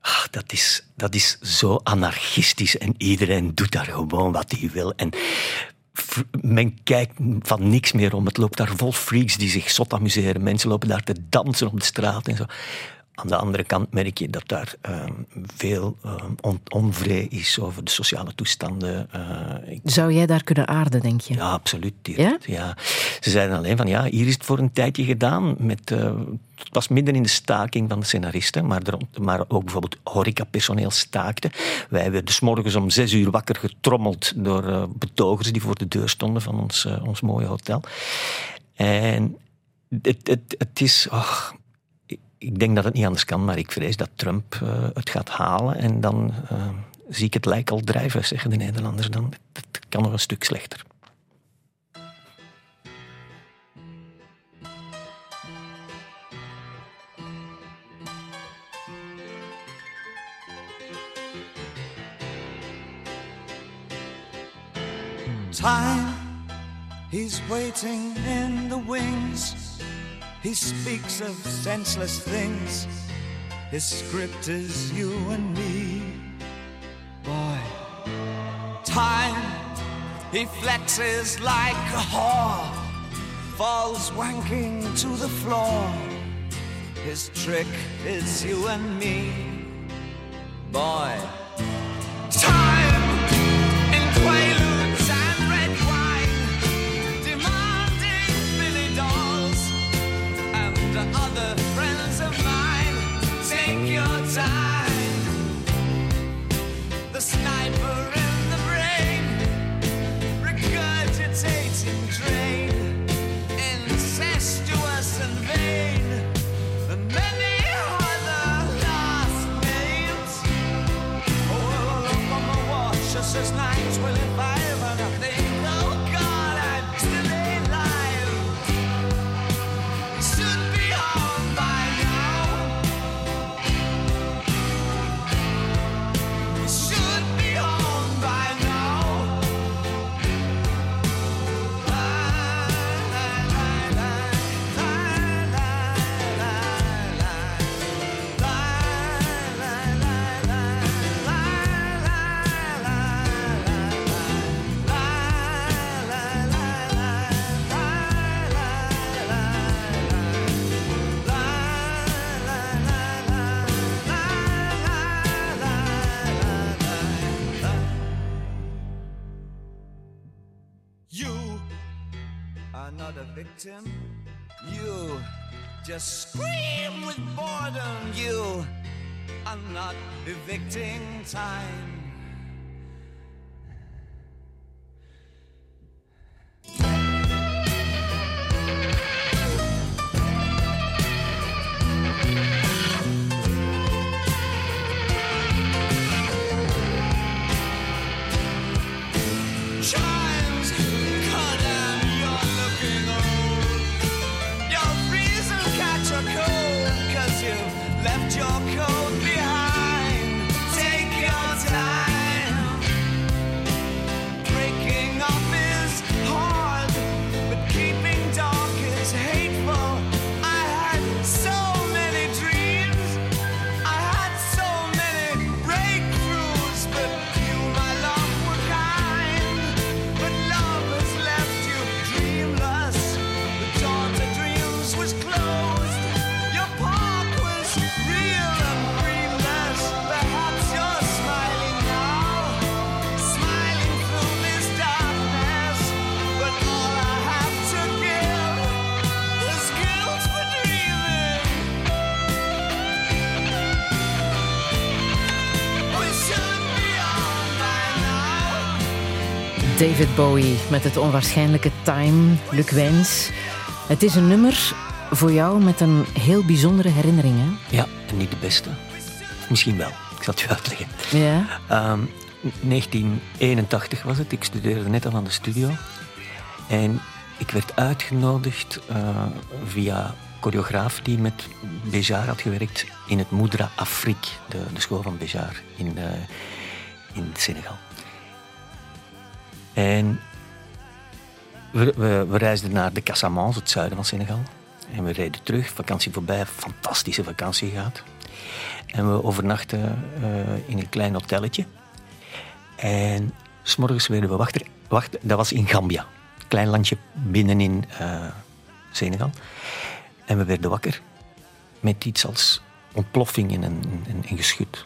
Ah, dat, is, dat is zo anarchistisch en iedereen doet daar gewoon wat hij wil. En men kijkt van niks meer om. Het loopt daar vol freaks die zich zot amuseren. Mensen lopen daar te dansen op de straat en zo. Aan de andere kant merk je dat daar ehm, veel on onvrede is over de sociale toestanden. Eh, ik- Zou jij daar kunnen aarden, denk je? ja, absoluut. direct, ja? Ze zeiden alleen van ja, hier is het voor een tijdje gedaan. Met, eh, het was midden in de staking van de scenaristen, maar, er, maar ook bijvoorbeeld horecapersoneel staakte. Wij werden 's morgens om zes uur wakker getrommeld door eh, betogers die voor de deur stonden van ons, ons mooie hotel. En het, het, het is. Ik- denk dat het niet anders kan, maar ik vrees dat Trump eh, het gaat halen. En dan eh, zie ik het lijk al drijven, zeggen de Nederlanders dan. Het kan nog een stuk slechter. Time, he's waiting in the wings. He speaks of senseless things. His script is you and me. Boy, time, he flexes like a whore, falls wanking to the floor. His trick is you and me. Boy, time in quaaludes and You just scream with boredom. You are not evicting time. David Bowie met het onwaarschijnlijke Time, Luc Wijns. Het is een nummer voor jou met een heel bijzondere herinnering, hè? Ja, en niet de beste. Misschien wel. Ik zal het u uitleggen. Ja. Ehm, 1981 was het. Ik studeerde net al aan de studio. En ik werd uitgenodigd eh, via choreograaf die met Bejar had gewerkt in het Moudra Afrique, de, de school van Bejar in, eh, in Senegal. En we, we, reisden naar de Casamance, het zuiden van Senegal. En we reden terug, vakantie voorbij, fantastische vakantie gehad. En we overnachten eh, in een klein hotelletje. En s'morgens werden we wachten. Wacht, dat was in Gambia. Klein landje binnenin eh Senegal. En we werden wakker met iets als ontploffing in een, in geschut.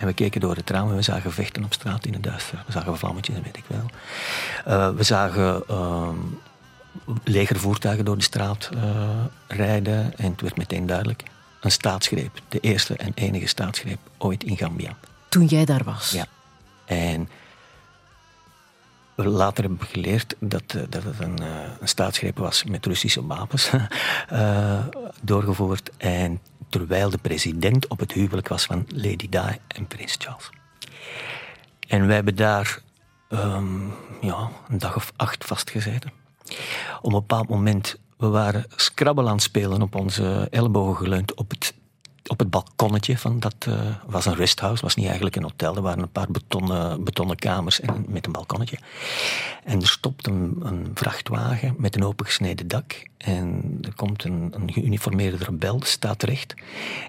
En we keken door het raam en we zagen vechten op straat in het duister. We zagen vlammetjes, dat weet ik wel. Eh, we zagen ehm, legervoertuigen door de straat eh, rijden. En het werd meteen duidelijk. Een staatsgreep. De eerste en enige staatsgreep ooit in Gambia. Toen jij daar was. Ja. En later hebben we geleerd dat, eh, dat het een, eh, een staatsgreep was met Russische wapens [LAUGHS] eh, doorgevoerd. En terwijl de president op het huwelijk was van Lady Di en Prins Charles. En wij hebben daar ehm, ja, een dag of acht vastgezeten. Op een bepaald moment, we waren Scrabble aan het spelen op onze ellebogen geleund op het, op het balkonnetje van dat eh, was een resthouse, was niet eigenlijk een hotel. Er waren een paar betonnen, betonnen kamers en, met een balkonnetje. En er stopt een, een vrachtwagen met een opengesneden dak. En er komt een, een geuniformeerde rebel, staat recht.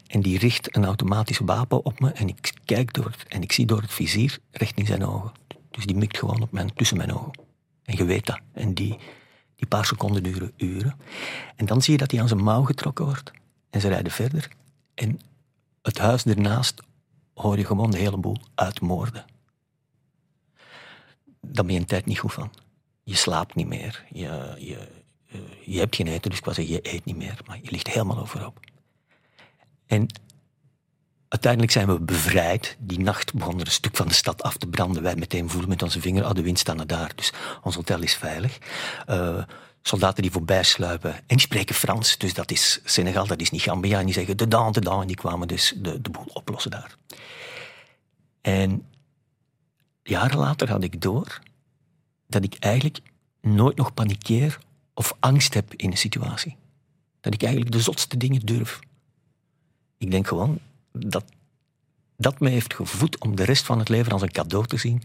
En die richt een automatisch wapen op me. En ik kijk door en ik zie door het vizier recht in zijn ogen. Dus die mikt gewoon op mijn, tussen mijn ogen. En je weet dat. En die, die paar seconden duren uren. En dan zie je dat hij aan zijn mouw getrokken wordt. En ze rijden verder. En het huis ernaast hoor je gewoon de hele boel uitmoorden. Daar ben je een tijd niet goed van. Je slaapt niet meer. Je, je, eh, je hebt geen eten, dus ik wou zeggen, je eet niet meer. Maar je ligt helemaal overhoop. En uiteindelijk zijn we bevrijd. Die nacht begon er een stuk van de stad af te branden. Wij meteen voelen met onze vinger, oh, de wind staat naar daar. Dus ons hotel is veilig. Eh, soldaten die voorbij sluipen. En die spreken Frans. Dus dat is Senegal, dat is niet Gambia. En die zeggen de dan, de dan. En die kwamen dus de, de boel oplossen daar. En jaren later had ik door dat ik eigenlijk nooit nog panikeer of angst heb in een situatie. Dat ik eigenlijk de zotste dingen durf. Ik denk gewoon dat dat me heeft gevoed om de rest van het leven als een cadeau te zien.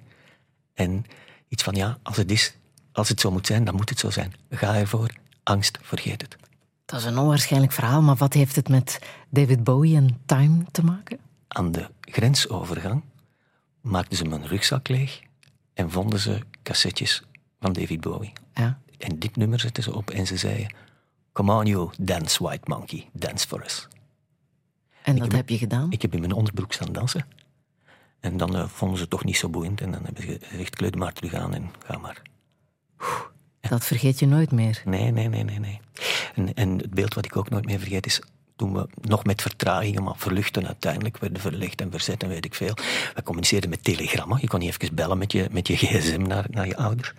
En iets van ja, als het is, als het zo moet zijn, dan moet het zo zijn. Ga ervoor. Angst, vergeet het. Dat is een onwaarschijnlijk verhaal, maar wat heeft het met David Bowie en Time te maken? Aan de grensovergang maakten ze mijn rugzak leeg en vonden ze cassettes van David Bowie. Ja. En dit nummer zetten ze op en ze zeiden: Come on, you dance, white monkey, dance for us. En dat heb je gedaan? Ik heb in mijn onderbroek staan dansen. En dan eh, vonden ze het toch niet zo boeiend. En dan hebben ze gezegd: kleed maar terug aan en ga maar. Dat vergeet je nooit meer. Nee, nee, nee, nee. nee. En, en het beeld wat ik ook nooit meer vergeet is toen we nog met vertragingen, maar verluchten uiteindelijk, werden verlegd en verzet en weet ik veel. We communiceerden met telegrammen. Je kon niet even bellen met je, met je gsm naar, naar je ouder.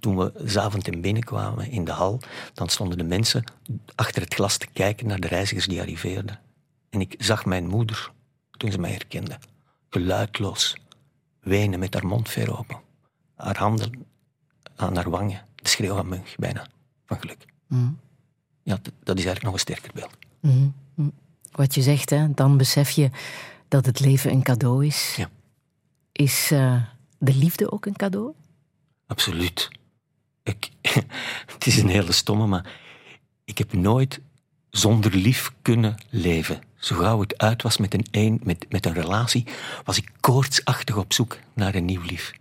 Toen we s'avonds in binnenkwamen in de hal, dan stonden de mensen achter het glas te kijken naar de reizigers die arriveerden. En ik zag mijn moeder, toen ze mij herkende, geluidloos, wenen met haar mond ver open. Haar handen aan haar wangen, de schreeuw aan mug bijna, van geluk. Mm. Ja, dat is eigenlijk nog een sterker beeld. Mhm. Mm. Wat je zegt, hè, dan besef je dat het leven een cadeau is. Ja. Is eh, de liefde ook een cadeau? Absoluut. Ik, [LAUGHS] het is een hele stomme, maar ik heb nooit zonder lief kunnen leven. Zo gauw het uit was met een, een, met, met een relatie, was ik koortsachtig op zoek naar een nieuw lief.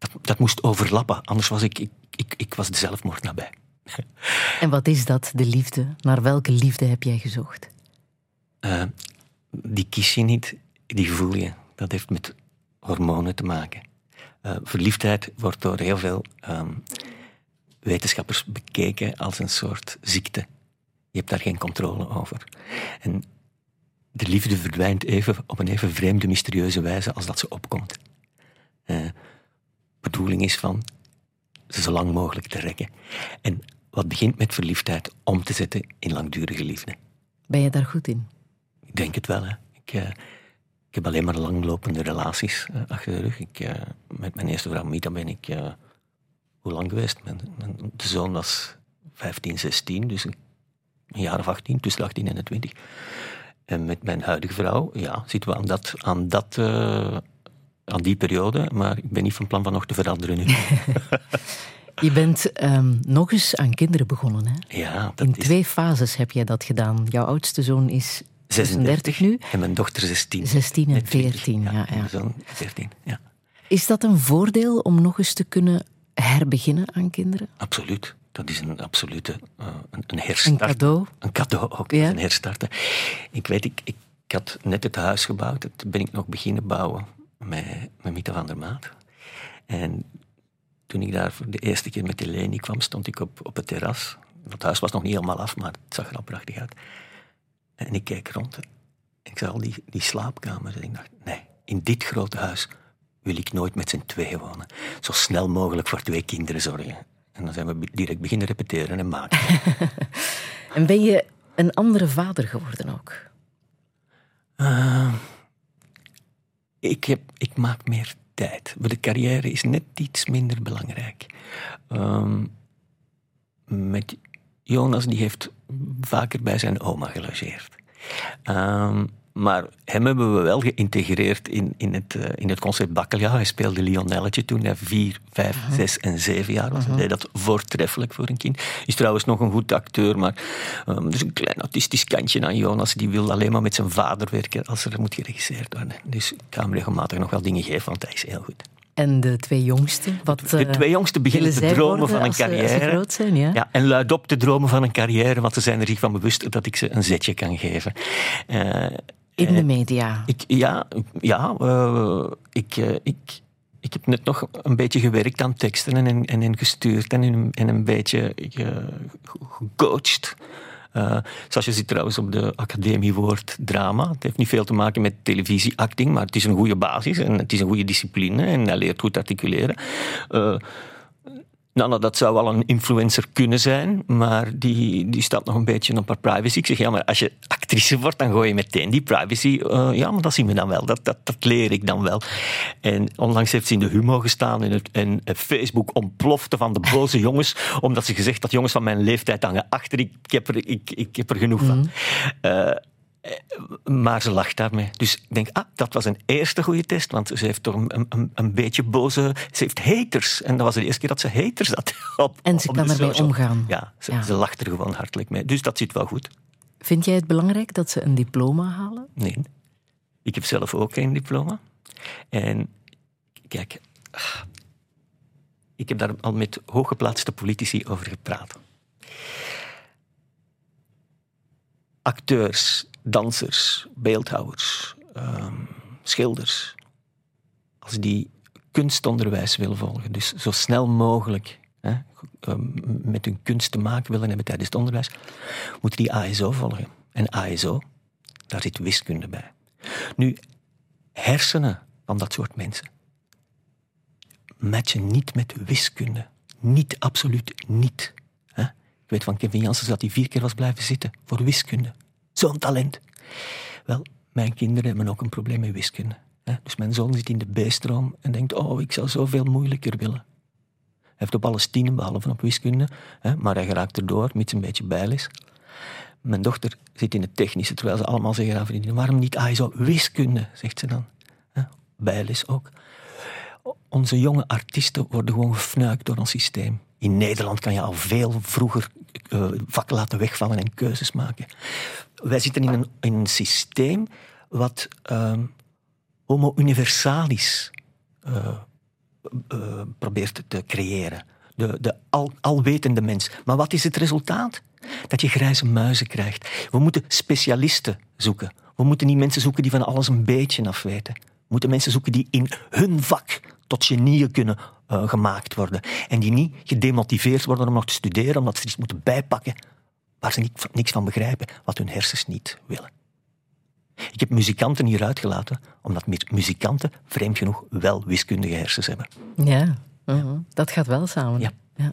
Dat, dat moest overlappen, anders was ik, ik, ik, ik was de zelfmoord nabij. En wat is dat, de liefde? Naar welke liefde heb jij gezocht? Eh, die kies je niet, die voel je. Dat heeft met hormonen te maken. Eh, verliefdheid wordt door heel veel ehm, wetenschappers bekeken als een soort ziekte. Je hebt daar geen controle over. En de liefde verdwijnt even op een even vreemde, mysterieuze wijze als dat ze opkomt. Eh, bedoeling is van ze zo lang mogelijk te rekken. En wat begint met verliefdheid om te zetten in langdurige liefde. Ben je daar goed in? Ik denk het wel. Hè. Ik, eh, ik heb alleen maar langlopende relaties eh, achter de rug. Ik, eh, met mijn eerste vrouw Mita ben ik... hoe lang geweest? Mijn, mijn de zoon was 15, 16, dus een, jaar of 18, tussen de 18 en de 20. En met mijn huidige vrouw, ja, zitten we aan, dat, aan, dat, aan die periode. Maar ik ben niet van plan van nog te veranderen nu. [LAUGHS] Je bent ehm, nog eens aan kinderen begonnen. Hè? ja, dat In is twee fases heb jij dat gedaan. Jouw oudste zoon is 36 nu. En mijn dochter 16. 16 en Met 20, 14, ja, ja. zoon 14, ja. Is dat een voordeel om nog eens te kunnen herbeginnen aan kinderen? Absoluut. Dat is een absolute eh, een, een herstart. Een cadeau? Een cadeau ook, Ja. een herstarten. Ik weet, ik, ik had net het huis gebouwd. Dat ben ik nog beginnen bouwen met, met Mita van der Maat. En toen ik daar voor de eerste keer met Eleni kwam, stond ik op, op het terras. Het huis was nog niet helemaal af, maar het zag er al prachtig uit. En ik keek rond. En ik zag al die, die slaapkamers. En ik dacht, nee, in dit grote huis wil ik nooit met z'n tweeën wonen. Zo snel mogelijk voor twee kinderen zorgen. En dan zijn we direct beginnen repeteren en maken. [LAUGHS] En ben je een andere vader geworden ook? Eh, ik, ik maak meer tijd. De carrière is net iets minder belangrijk. Ehm, met Jonas, die heeft vaker bij zijn oma gelogeerd. Ehm, maar hem hebben we wel geïntegreerd in, in, het, eh, in het concept Bakkeljauw. Hij speelde Lionelletje toen hij vier, vijf, zes en zeven jaar was. Hij deed dat voortreffelijk voor een kind. Is trouwens nog een goed acteur, maar er is een klein autistisch kantje aan Jonas. Die wil alleen maar met zijn vader werken als er moet geregisseerd worden. Dus ik ga hem regelmatig nog wel dingen geven, want hij is heel goed. En de twee jongsten? Wat, De eh, twee jongsten beginnen te dromen van een ze- ze carrière. groot zijn, ja? Ja, en luidop te dromen van een carrière, want ze zijn er zich van bewust dat ik ze een zetje kan geven. Eh, In de media. ik, ja, ja eh, ik, eh, ik, ik heb net nog een beetje gewerkt aan teksten en, en, en gestuurd en, een- en een beetje ge- gecoacht. Eh, zoals je ziet trouwens op de academie woord drama. Het heeft niet veel te maken met televisieacting, maar het is een goede basis en het is een goede discipline en hij leert goed articuleren. Eh, Nana, dat zou wel een influencer kunnen zijn, maar die, die staat nog een beetje op haar privacy. Ik zeg, ja, maar als je actrice wordt, dan gooi je meteen die privacy. Eh, ja, maar dat zien we dan wel, dat, dat, dat leer ik dan wel. En onlangs heeft ze in de Humo gestaan en, het, en Facebook ontplofte van de boze [LAUGHS] jongens, omdat ze gezegd dat jongens van mijn leeftijd hangen achter. Ik, ik, heb, er, ik, ik heb er genoeg van. Eh, maar ze lacht daarmee. Dus ik denk, ah, dat was een eerste goede test, want ze heeft toch een, een, een beetje boze... Ze heeft haters. En dat was de eerste keer dat ze haters had. [LAUGHS] Op, En ze op kan ermee omgaan. Ja, ze, Ja. ze lacht er gewoon hartelijk mee. Dus dat zit wel goed. Vind jij het belangrijk dat ze een diploma halen? Nee. Ik heb zelf ook geen diploma. En kijk, ik heb daar al met hooggeplaatste politici over gepraat. Acteurs, dansers, beeldhouwers, ehm, schilders, als die kunstonderwijs willen volgen, dus zo snel mogelijk hè, ehm, met hun kunst te maken willen hebben tijdens het onderwijs, moeten die ASO volgen. En ASO, daar zit wiskunde bij. Nu, hersenen van dat soort mensen matchen niet met wiskunde. Niet, absoluut niet. Ik weet van Kevin Janssens dat hij vier keer was blijven zitten voor wiskunde. Zo'n talent. Wel, mijn kinderen hebben ook een probleem met wiskunde. Dus mijn zoon zit in de B-stroom en denkt, oh, ik zou zoveel moeilijker willen. Hij heeft op alles tienen, behalve op wiskunde. Maar hij geraakt erdoor, mits een beetje bijles. Mijn dochter zit in het technische, terwijl ze allemaal zeggen aan vriendinnen, waarom niet ASO wiskunde, zegt ze dan. Bijles ook. Onze jonge artiesten worden gewoon gefnuikt door ons systeem. In Nederland kan je al veel vroeger eh, vakken laten wegvallen en keuzes maken. Wij zitten in een, systeem wat ehm, homo universalis eh, eh, probeert te creëren. De, de al, alwetende mens. Maar wat is het resultaat? Dat je grijze muizen krijgt. We moeten specialisten zoeken. We moeten niet mensen zoeken die van alles een beetje afweten. We moeten mensen zoeken die in hun vak tot genieën kunnen eh, gemaakt worden. En die niet gedemotiveerd worden om nog te studeren, omdat ze iets moeten bijpakken waar ze niet, niks van begrijpen, wat hun hersens niet willen. Ik heb muzikanten hier uitgelaten, omdat mu- muzikanten, vreemd genoeg, wel wiskundige hersens hebben. Ja. Mhm. Dat gaat wel samen. Ja. ja.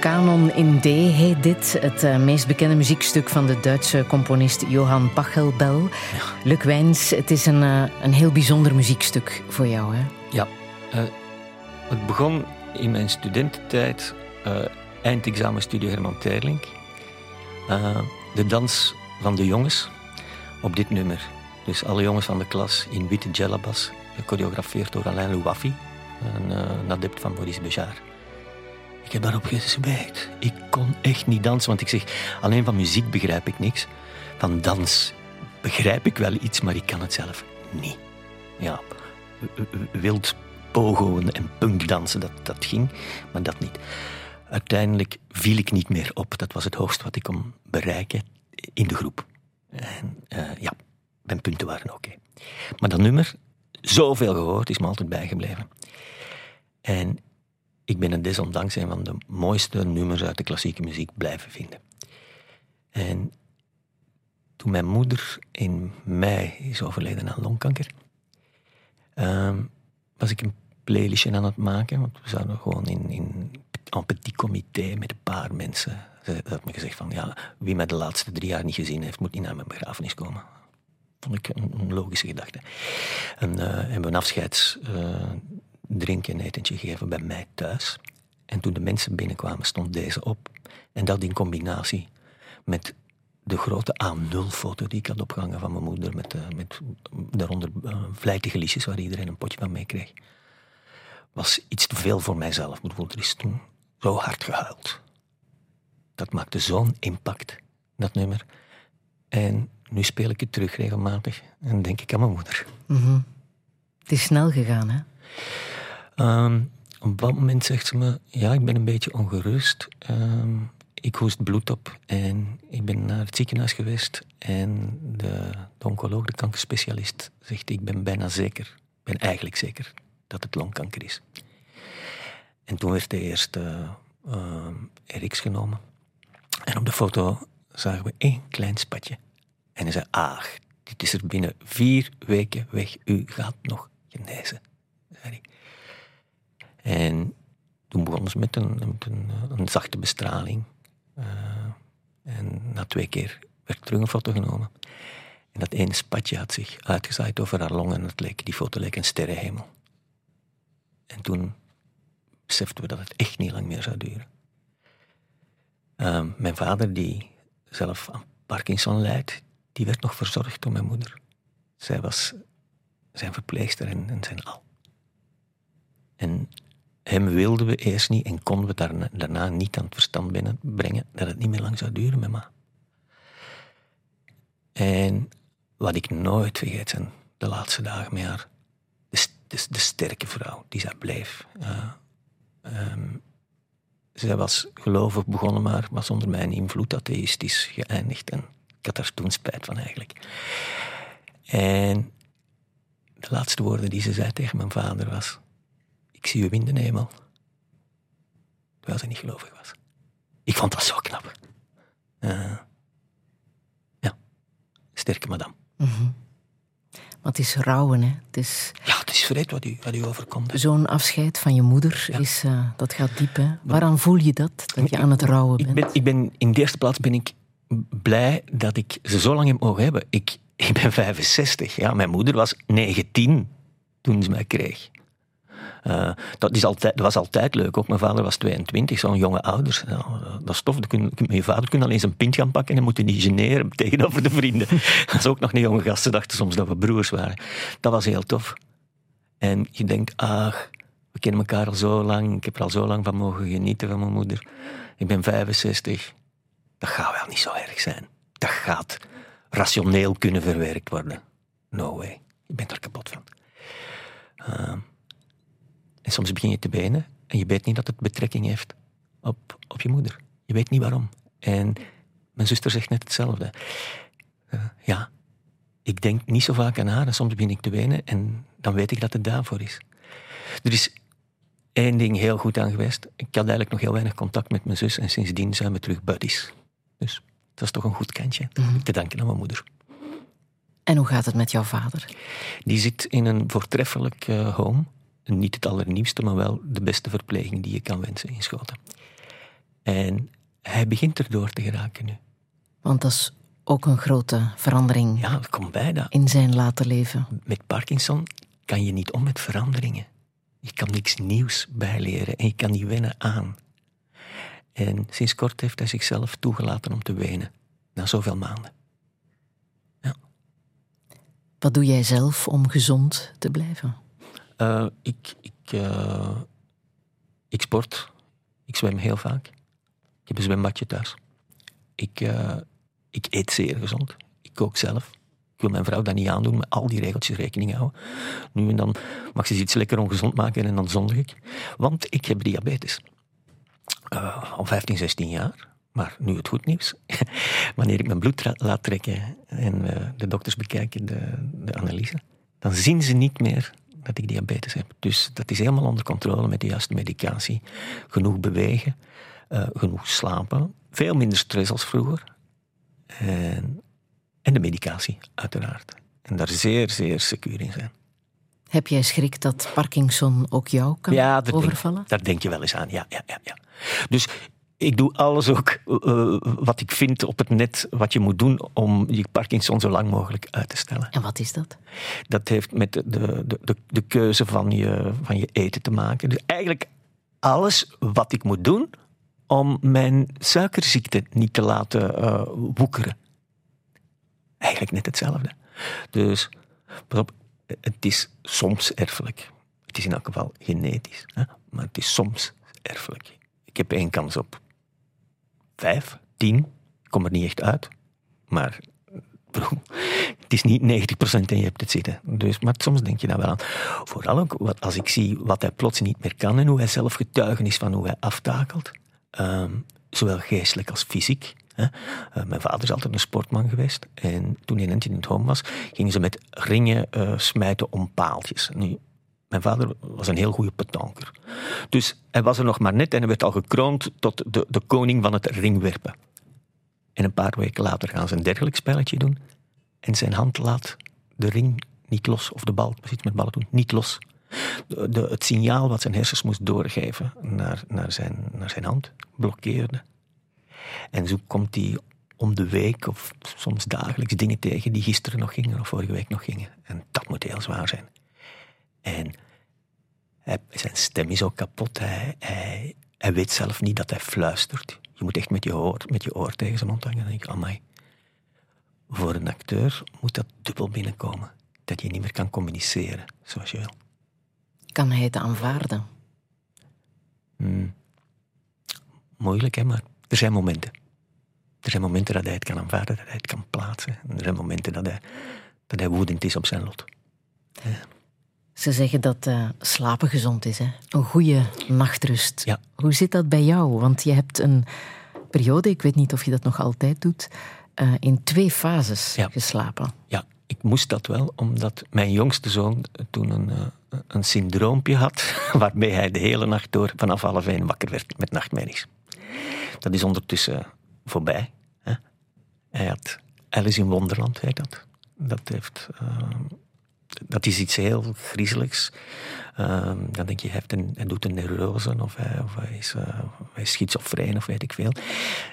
Kanon in D heet dit. Het uh, meest bekende muziekstuk van de Duitse componist Johann Pachelbel. Ja. Luc Wijns, het is een, uh, een heel bijzonder muziekstuk voor jou, hè? Ja. Uh, het begon in mijn studententijd, eindexamenstudie Herman Terling. de dans van de jongens op dit nummer. Dus alle jongens van de klas in witte jellabas, gechoreografeerd door Alain Louafi, een, een adept van Maurice Béjart. Ik heb daarop gezweet. Ik kon echt niet dansen, want ik zeg, alleen van muziek begrijp ik niks. Van dans begrijp ik wel iets, maar ik kan het zelf niet. Ja, wild pogoen en punkdansen, dat, dat ging, maar dat niet. Uiteindelijk viel ik niet meer op. Dat was het hoogst wat ik kon bereiken in de groep. En eh, ja, mijn punten waren oké. Maar dat nummer, zoveel gehoord, is me altijd bijgebleven. En ik ben het desondanks een van de mooiste nummers uit de klassieke muziek blijven vinden. En toen mijn moeder in mei is overleden aan longkanker, ehm, was ik een playlistje aan het maken. Want we zouden gewoon in, in een petit comité met een paar mensen. Ze had me gezegd van, ja, wie mij de laatste drie jaar niet gezien heeft, moet niet naar mijn begrafenis komen. Vond ik een, logische gedachte. En eh, hebben we een afscheidsdrink en etentje gegeven bij mij thuis. En toen de mensen binnenkwamen, stond deze op. En dat in combinatie met de grote A0-foto die ik had opgehangen van mijn moeder. Met, eh, met daaronder uh, vlijtige liedjes waar iedereen een potje van meekreeg. Was iets te veel voor mijzelf. Bijvoorbeeld, er is toen zo hard gehuild. Dat maakte zo'n impact, dat nummer. En nu speel ik het terug regelmatig en denk ik aan mijn moeder. Mhm. Het is snel gegaan, hè? Ehm, op dat moment zegt ze me, ja, ik ben een beetje ongerust. Ehm, ik hoest bloed op en ik ben naar het ziekenhuis geweest. En de, oncoloog, de kankerspecialist, zegt, ik ben bijna zeker, ben eigenlijk zeker dat het longkanker is. En toen werd de eerste uh, RX genomen. En op de foto zagen we één klein spatje. En hij zei, ah, dit is er binnen vier weken weg. U gaat nog genezen, zei. En toen begonnen ze met een, met een, een zachte bestraling. Uh, en na twee keer werd terug een foto genomen. En dat ene spatje had zich uitgezaaid over haar longen en het leek, die foto leek een sterrenhemel. En toen beseften we dat het echt niet lang meer zou duren. Uh, mijn vader, die zelf aan Parkinson lijdt, die werd nog verzorgd door mijn moeder. Zij was zijn verpleegster en, en zijn al. Hem wilden we eerst niet en konden we daarna, niet aan het verstand binnenbrengen dat het niet meer lang zou duren met ma. En wat ik nooit vergeet de laatste dagen met haar, de, de, sterke vrouw die zij bleef. Uh, zij was gelovig begonnen, maar was onder mijn invloed atheïstisch geëindigd. En ik had daar toen spijt van eigenlijk. En de laatste woorden die ze zei tegen mijn vader was: Ik zie u in de hemel. Terwijl ze niet gelovig was. Ik vond dat zo knap. Uh, ja, sterke madame. Mm -hmm. Maar het is rouwen, hè? Het is... Ja, het is vreed wat u, wat u overkomt. Zo'n afscheid van je moeder, ja. is, uh, dat gaat diep, hè? Waaraan voel je dat, dat je aan het rouwen bent? Ik ben, ik ben, in de eerste plaats ben ik blij dat ik ze zo lang heb mogen hebben. Ik, [LAUGHS] ik ben 65, ja. Mijn moeder was 19 toen ze mij kreeg. Uh, dat, is altijd, dat was altijd leuk. Ook mijn vader was 22, zo'n jonge ouders. Nou, dat is tof. Kun, je vader kon alleen zijn pint gaan pakken en moeten niet generen tegenover de vrienden. [LAUGHS] dat is ook nog een jonge gast. Ze dachten soms dat we broers waren. Dat was heel tof. En je denkt, ach, we kennen elkaar al zo lang. Ik heb er al zo lang van mogen genieten van mijn moeder. Ik ben 65. Dat gaat wel niet zo erg zijn. Dat gaat rationeel kunnen verwerkt worden. No way. Ik ben er kapot van. Uh, en soms begin je te benen en je weet niet dat het betrekking heeft op, op je moeder. Je weet niet waarom. En mijn zuster zegt net hetzelfde. Uh, ja, ik denk niet zo vaak aan haar en soms begin ik te wenen en dan weet ik dat het daarvoor is. Er is één ding heel goed aan geweest. Ik had eigenlijk nog heel weinig contact met mijn zus en sindsdien zijn we terug buddies. Dus dat is toch een goed kantje. Mm -hmm. Te danken aan mijn moeder. En hoe gaat het met jouw vader? Die zit in een voortreffelijk uh, home niet het allernieuwste, maar wel de beste verpleging die je kan wensen in Schoten. En hij begint erdoor te geraken nu. Want dat is ook een grote verandering ja, dat komt bij dat. in zijn later leven. Met Parkinson kan je niet om met veranderingen. Je kan niks nieuws bijleren en je kan niet wennen aan. En sinds kort heeft hij zichzelf toegelaten om te wenen, na zoveel maanden. Ja. Wat doe jij zelf om gezond te blijven? Uh, ik, ik, uh, ik sport. Ik zwem heel vaak. Ik heb een zwembadje thuis. Ik, uh, ik eet zeer gezond. Ik kook zelf. Ik wil mijn vrouw dat niet aandoen, met al die regeltjes rekening houden. Nu en dan mag ze iets lekker ongezond maken en dan zondig ik. Want ik heb diabetes. al 15, 16 jaar. Maar nu het goed nieuws. [LAUGHS] Wanneer ik mijn bloed laat trekken en eh, de dokters bekijken de, de analyse, dan zien ze niet meer dat ik diabetes heb. Dus dat is helemaal onder controle met de juiste medicatie. Genoeg bewegen, eh, genoeg slapen, veel minder stress als vroeger. En, en de medicatie, uiteraard. En daar zeer, zeer secuur in zijn. Heb jij schrik dat Parkinson ook jou kan Ja, daar overvallen? Denk, daar denk je wel eens aan. Ja, ja, ja, ja. Dus ik doe alles ook eh, wat ik vind op het net wat je moet doen om je Parkinson zo lang mogelijk uit te stellen. En wat is dat? Dat heeft met de, de, de, de keuze van je, van je eten te maken. Dus eigenlijk alles wat ik moet doen om mijn suikerziekte niet te laten eh, woekeren. Eigenlijk net hetzelfde. Dus op, het is soms erfelijk. Het is in elk geval genetisch. Hè? Maar het is soms erfelijk. Ik heb één kans op vijf, tien. Ik kom er niet echt uit. Maar [LAUGHS] het is niet 90% en je hebt het zitten. Dus, maar soms denk je daar wel aan. Vooral ook wat, als ik zie wat hij plots niet meer kan en hoe hij zelf getuigen is van hoe hij aftakelt. Ehm, zowel geestelijk als fysiek. Hè. Eh, mijn vader is altijd een sportman geweest. En toen hij in het home was, gingen ze met ringen eh, smijten om paaltjes. Nu, mijn vader was een heel goede petanker. Dus hij was er nog maar net en hij werd al gekroond tot de, de koning van het ringwerpen. En een paar weken later gaan ze een dergelijk spelletje doen. En zijn hand laat de ring niet los, of de bal, iets met ballen doen, niet los. De- het signaal wat zijn hersens moest doorgeven naar, naar, zijn, naar zijn hand blokkeerde. En zo komt hij om de week of soms dagelijks dingen tegen die gisteren nog gingen of vorige week nog gingen. En dat moet heel zwaar zijn. En hij, zijn stem is ook kapot. Hij, hij, hij weet zelf niet dat hij fluistert. Je moet echt met je oor, met je oor tegen zijn mond hangen. Dan denk ik, amai. Voor een acteur moet dat dubbel binnenkomen. Dat je niet meer kan communiceren zoals je wil. Kan hij het aanvaarden? Hmm. Moeilijk, hè, maar er zijn momenten. Er zijn momenten dat hij het kan aanvaarden, dat hij het kan plaatsen. En er zijn momenten dat hij, dat hij woedend is op zijn lot. Ze zeggen dat eh, slapen gezond is, hè? Een goede nachtrust. Ja. Hoe zit dat bij jou? Want je hebt een periode, ik weet niet of je dat nog altijd doet, eh, in twee fases Ja. geslapen. Ja, ik moest dat wel, omdat mijn jongste zoon toen een, eh, een syndroompje had, [LAUGHS] waarmee hij de hele nacht door vanaf half één wakker werd met nachtmerries. Dat is ondertussen voorbij. Hè. Hij had Alice in Wonderland, heet dat. Dat, heeft, dat is iets heel griezeligs. Eh, dan denk je, hij, heeft een, doet een neurose of hij, of hij is, is schizofreen of weet ik veel.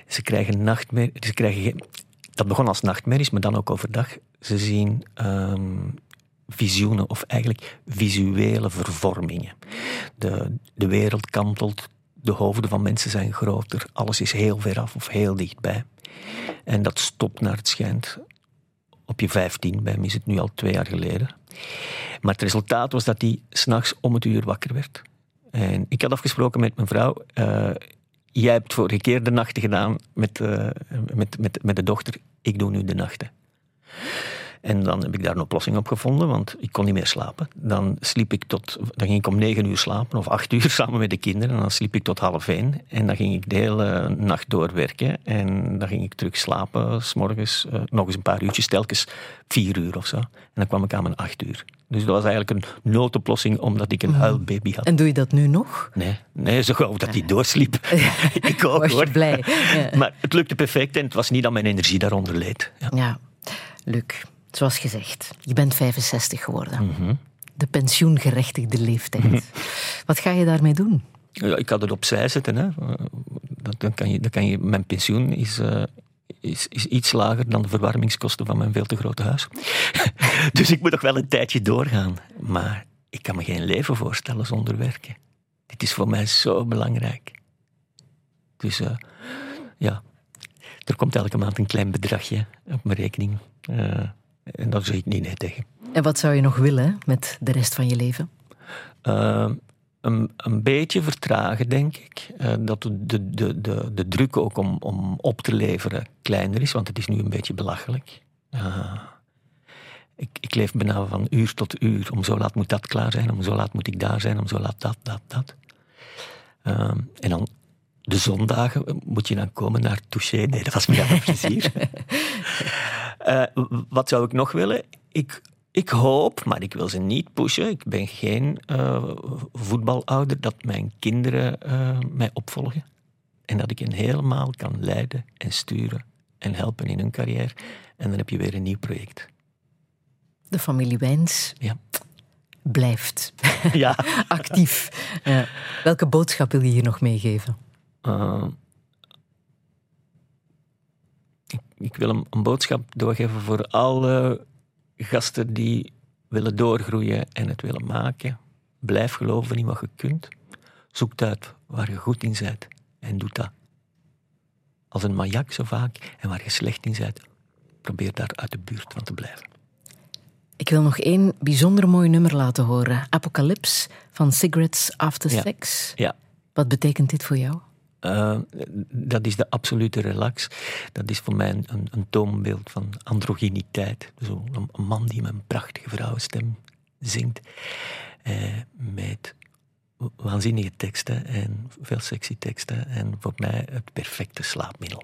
Ze krijgen nachtmerries. Ze krijgen dat begon als nachtmerries, maar dan ook overdag. Ze zien ehm, visioenen of eigenlijk visuele vervormingen. De, de wereld kantelt, de hoofden van mensen zijn groter, alles is heel ver af of heel dichtbij. En dat stopt naar het schijnt op je 15, bij hem is het nu al twee jaar geleden. Maar het resultaat was dat hij s'nachts om het uur wakker werd. En ik had afgesproken met mijn vrouw. eh, jij hebt vorige keer de nachten gedaan met, eh, met, met, met de dochter. Ik doe nu de nachten. En dan heb ik daar een oplossing op gevonden, want ik kon niet meer slapen. Dan sliep ik tot, dan ging ik om negen uur slapen, of acht [LAUGHS] uur samen met de kinderen. En dan sliep ik tot half één. En dan ging ik de hele nacht doorwerken. En dan ging ik terug slapen, s'morgens eh, nog eens een paar uurtjes, telkens vier uur of zo. En dan kwam ik aan mijn acht uur. Dus dat was eigenlijk een noodoplossing, omdat ik een huilbaby had. En doe je dat nu nog? Nee, nee zo gauw dat hij doorsliep. [LAUGHS] ik ook Was je hoor. blij? Ja. Maar het lukte perfect en het was niet dat mijn energie daaronder leed. Ja. Ja, Luc, zoals gezegd, je bent 65 geworden. Mhm. De pensioengerechtigde leeftijd. Wat ga je daarmee doen? Ja, ik had het opzij zetten. Hè. Dan kan je, dan kan je, mijn pensioen is, eh, is, is iets lager dan de verwarmingskosten van mijn veel te grote huis. [LAUGHS] dus ik moet nog wel een tijdje doorgaan. Maar ik kan me geen leven voorstellen zonder werken. Dit is voor mij zo belangrijk. Dus eh, ja, er komt elke maand een klein bedragje op mijn rekening. Eh, en daar zeg ik niet nee tegen. En wat zou je nog willen met de rest van je leven? Eh, een, een beetje vertragen, denk ik. Eh, dat de, de, de, de, druk ook om, om op te leveren kleiner is, want het is nu een beetje belachelijk. Eh, ik, ik leef bijna van uur tot uur. Om zo laat moet dat klaar zijn, om zo laat moet ik daar zijn, om zo laat dat, dat, dat. Eh, en dan de zondagen moet je dan komen naar Touché. Nee, dat was me een plezier. [LAUGHS] Eh, wat zou ik nog willen? Ik, ik hoop, maar ik wil ze niet pushen. Ik ben geen eh, voetbalouder dat mijn kinderen eh, mij opvolgen. En dat ik hen helemaal kan leiden en sturen en helpen in hun carrière. En dan heb je weer een nieuw project. De familie Wijns Ja. blijft Ja. [LAUGHS] actief. Ja. Welke boodschap wil je hier nog meegeven? Ik, wil een, een boodschap doorgeven voor alle gasten die willen doorgroeien en het willen maken. Blijf geloven in wat je kunt. Zoek uit waar je goed in bent en doe dat. Als een majak zo vaak en waar je slecht in bent, probeer daar uit de buurt van te blijven. Ik wil nog één bijzonder mooi nummer laten horen. Apocalypse van Cigarettes After Ja. Sex. Ja. Wat betekent dit voor jou? Eh, dat is de absolute relax. Dat is voor mij een, een, toonbeeld van androgyniteit. Zo een, een man die met een prachtige vrouwenstem zingt. eh, met waanzinnige teksten en veel sexy teksten. En voor mij het perfecte slaapmiddel.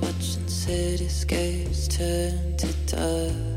Watching cityscapes turn to dust.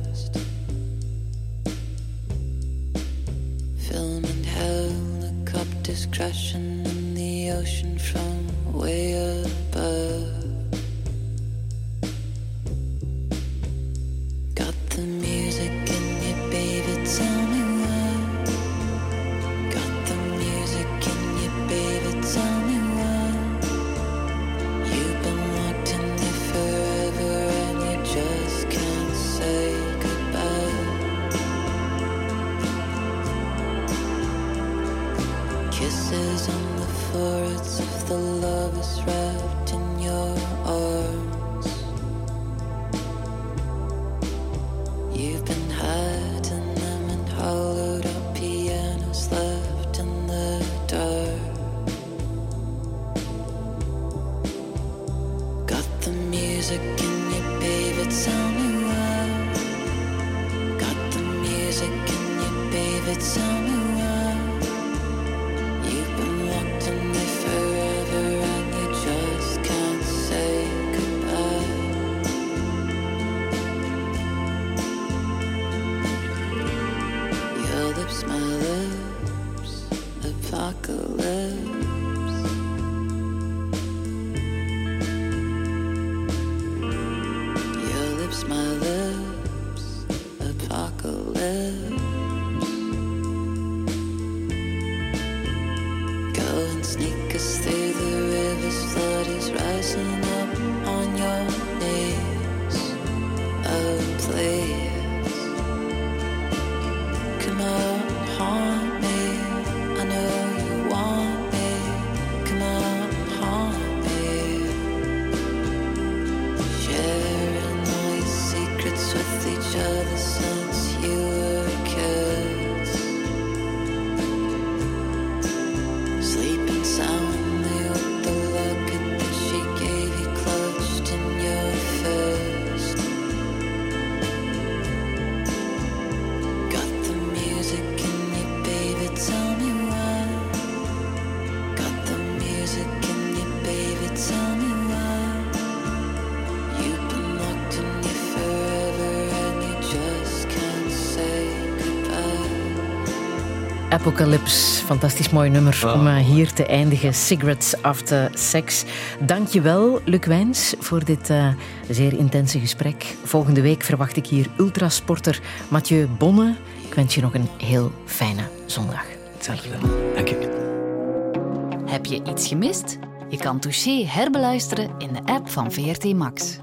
Apocalypse, fantastisch mooi nummer om eh, hier te eindigen. Cigarettes After Sex. Dank je wel, Luc Wijns, voor dit eh, zeer intense gesprek. Volgende week verwacht ik hier ultrasporter Mathieu Bonne. Ik wens je nog een heel fijne zondag. Dankjewel. Dank je. Heb je iets gemist? Je kan Touché herbeluisteren in de app van VRT Max.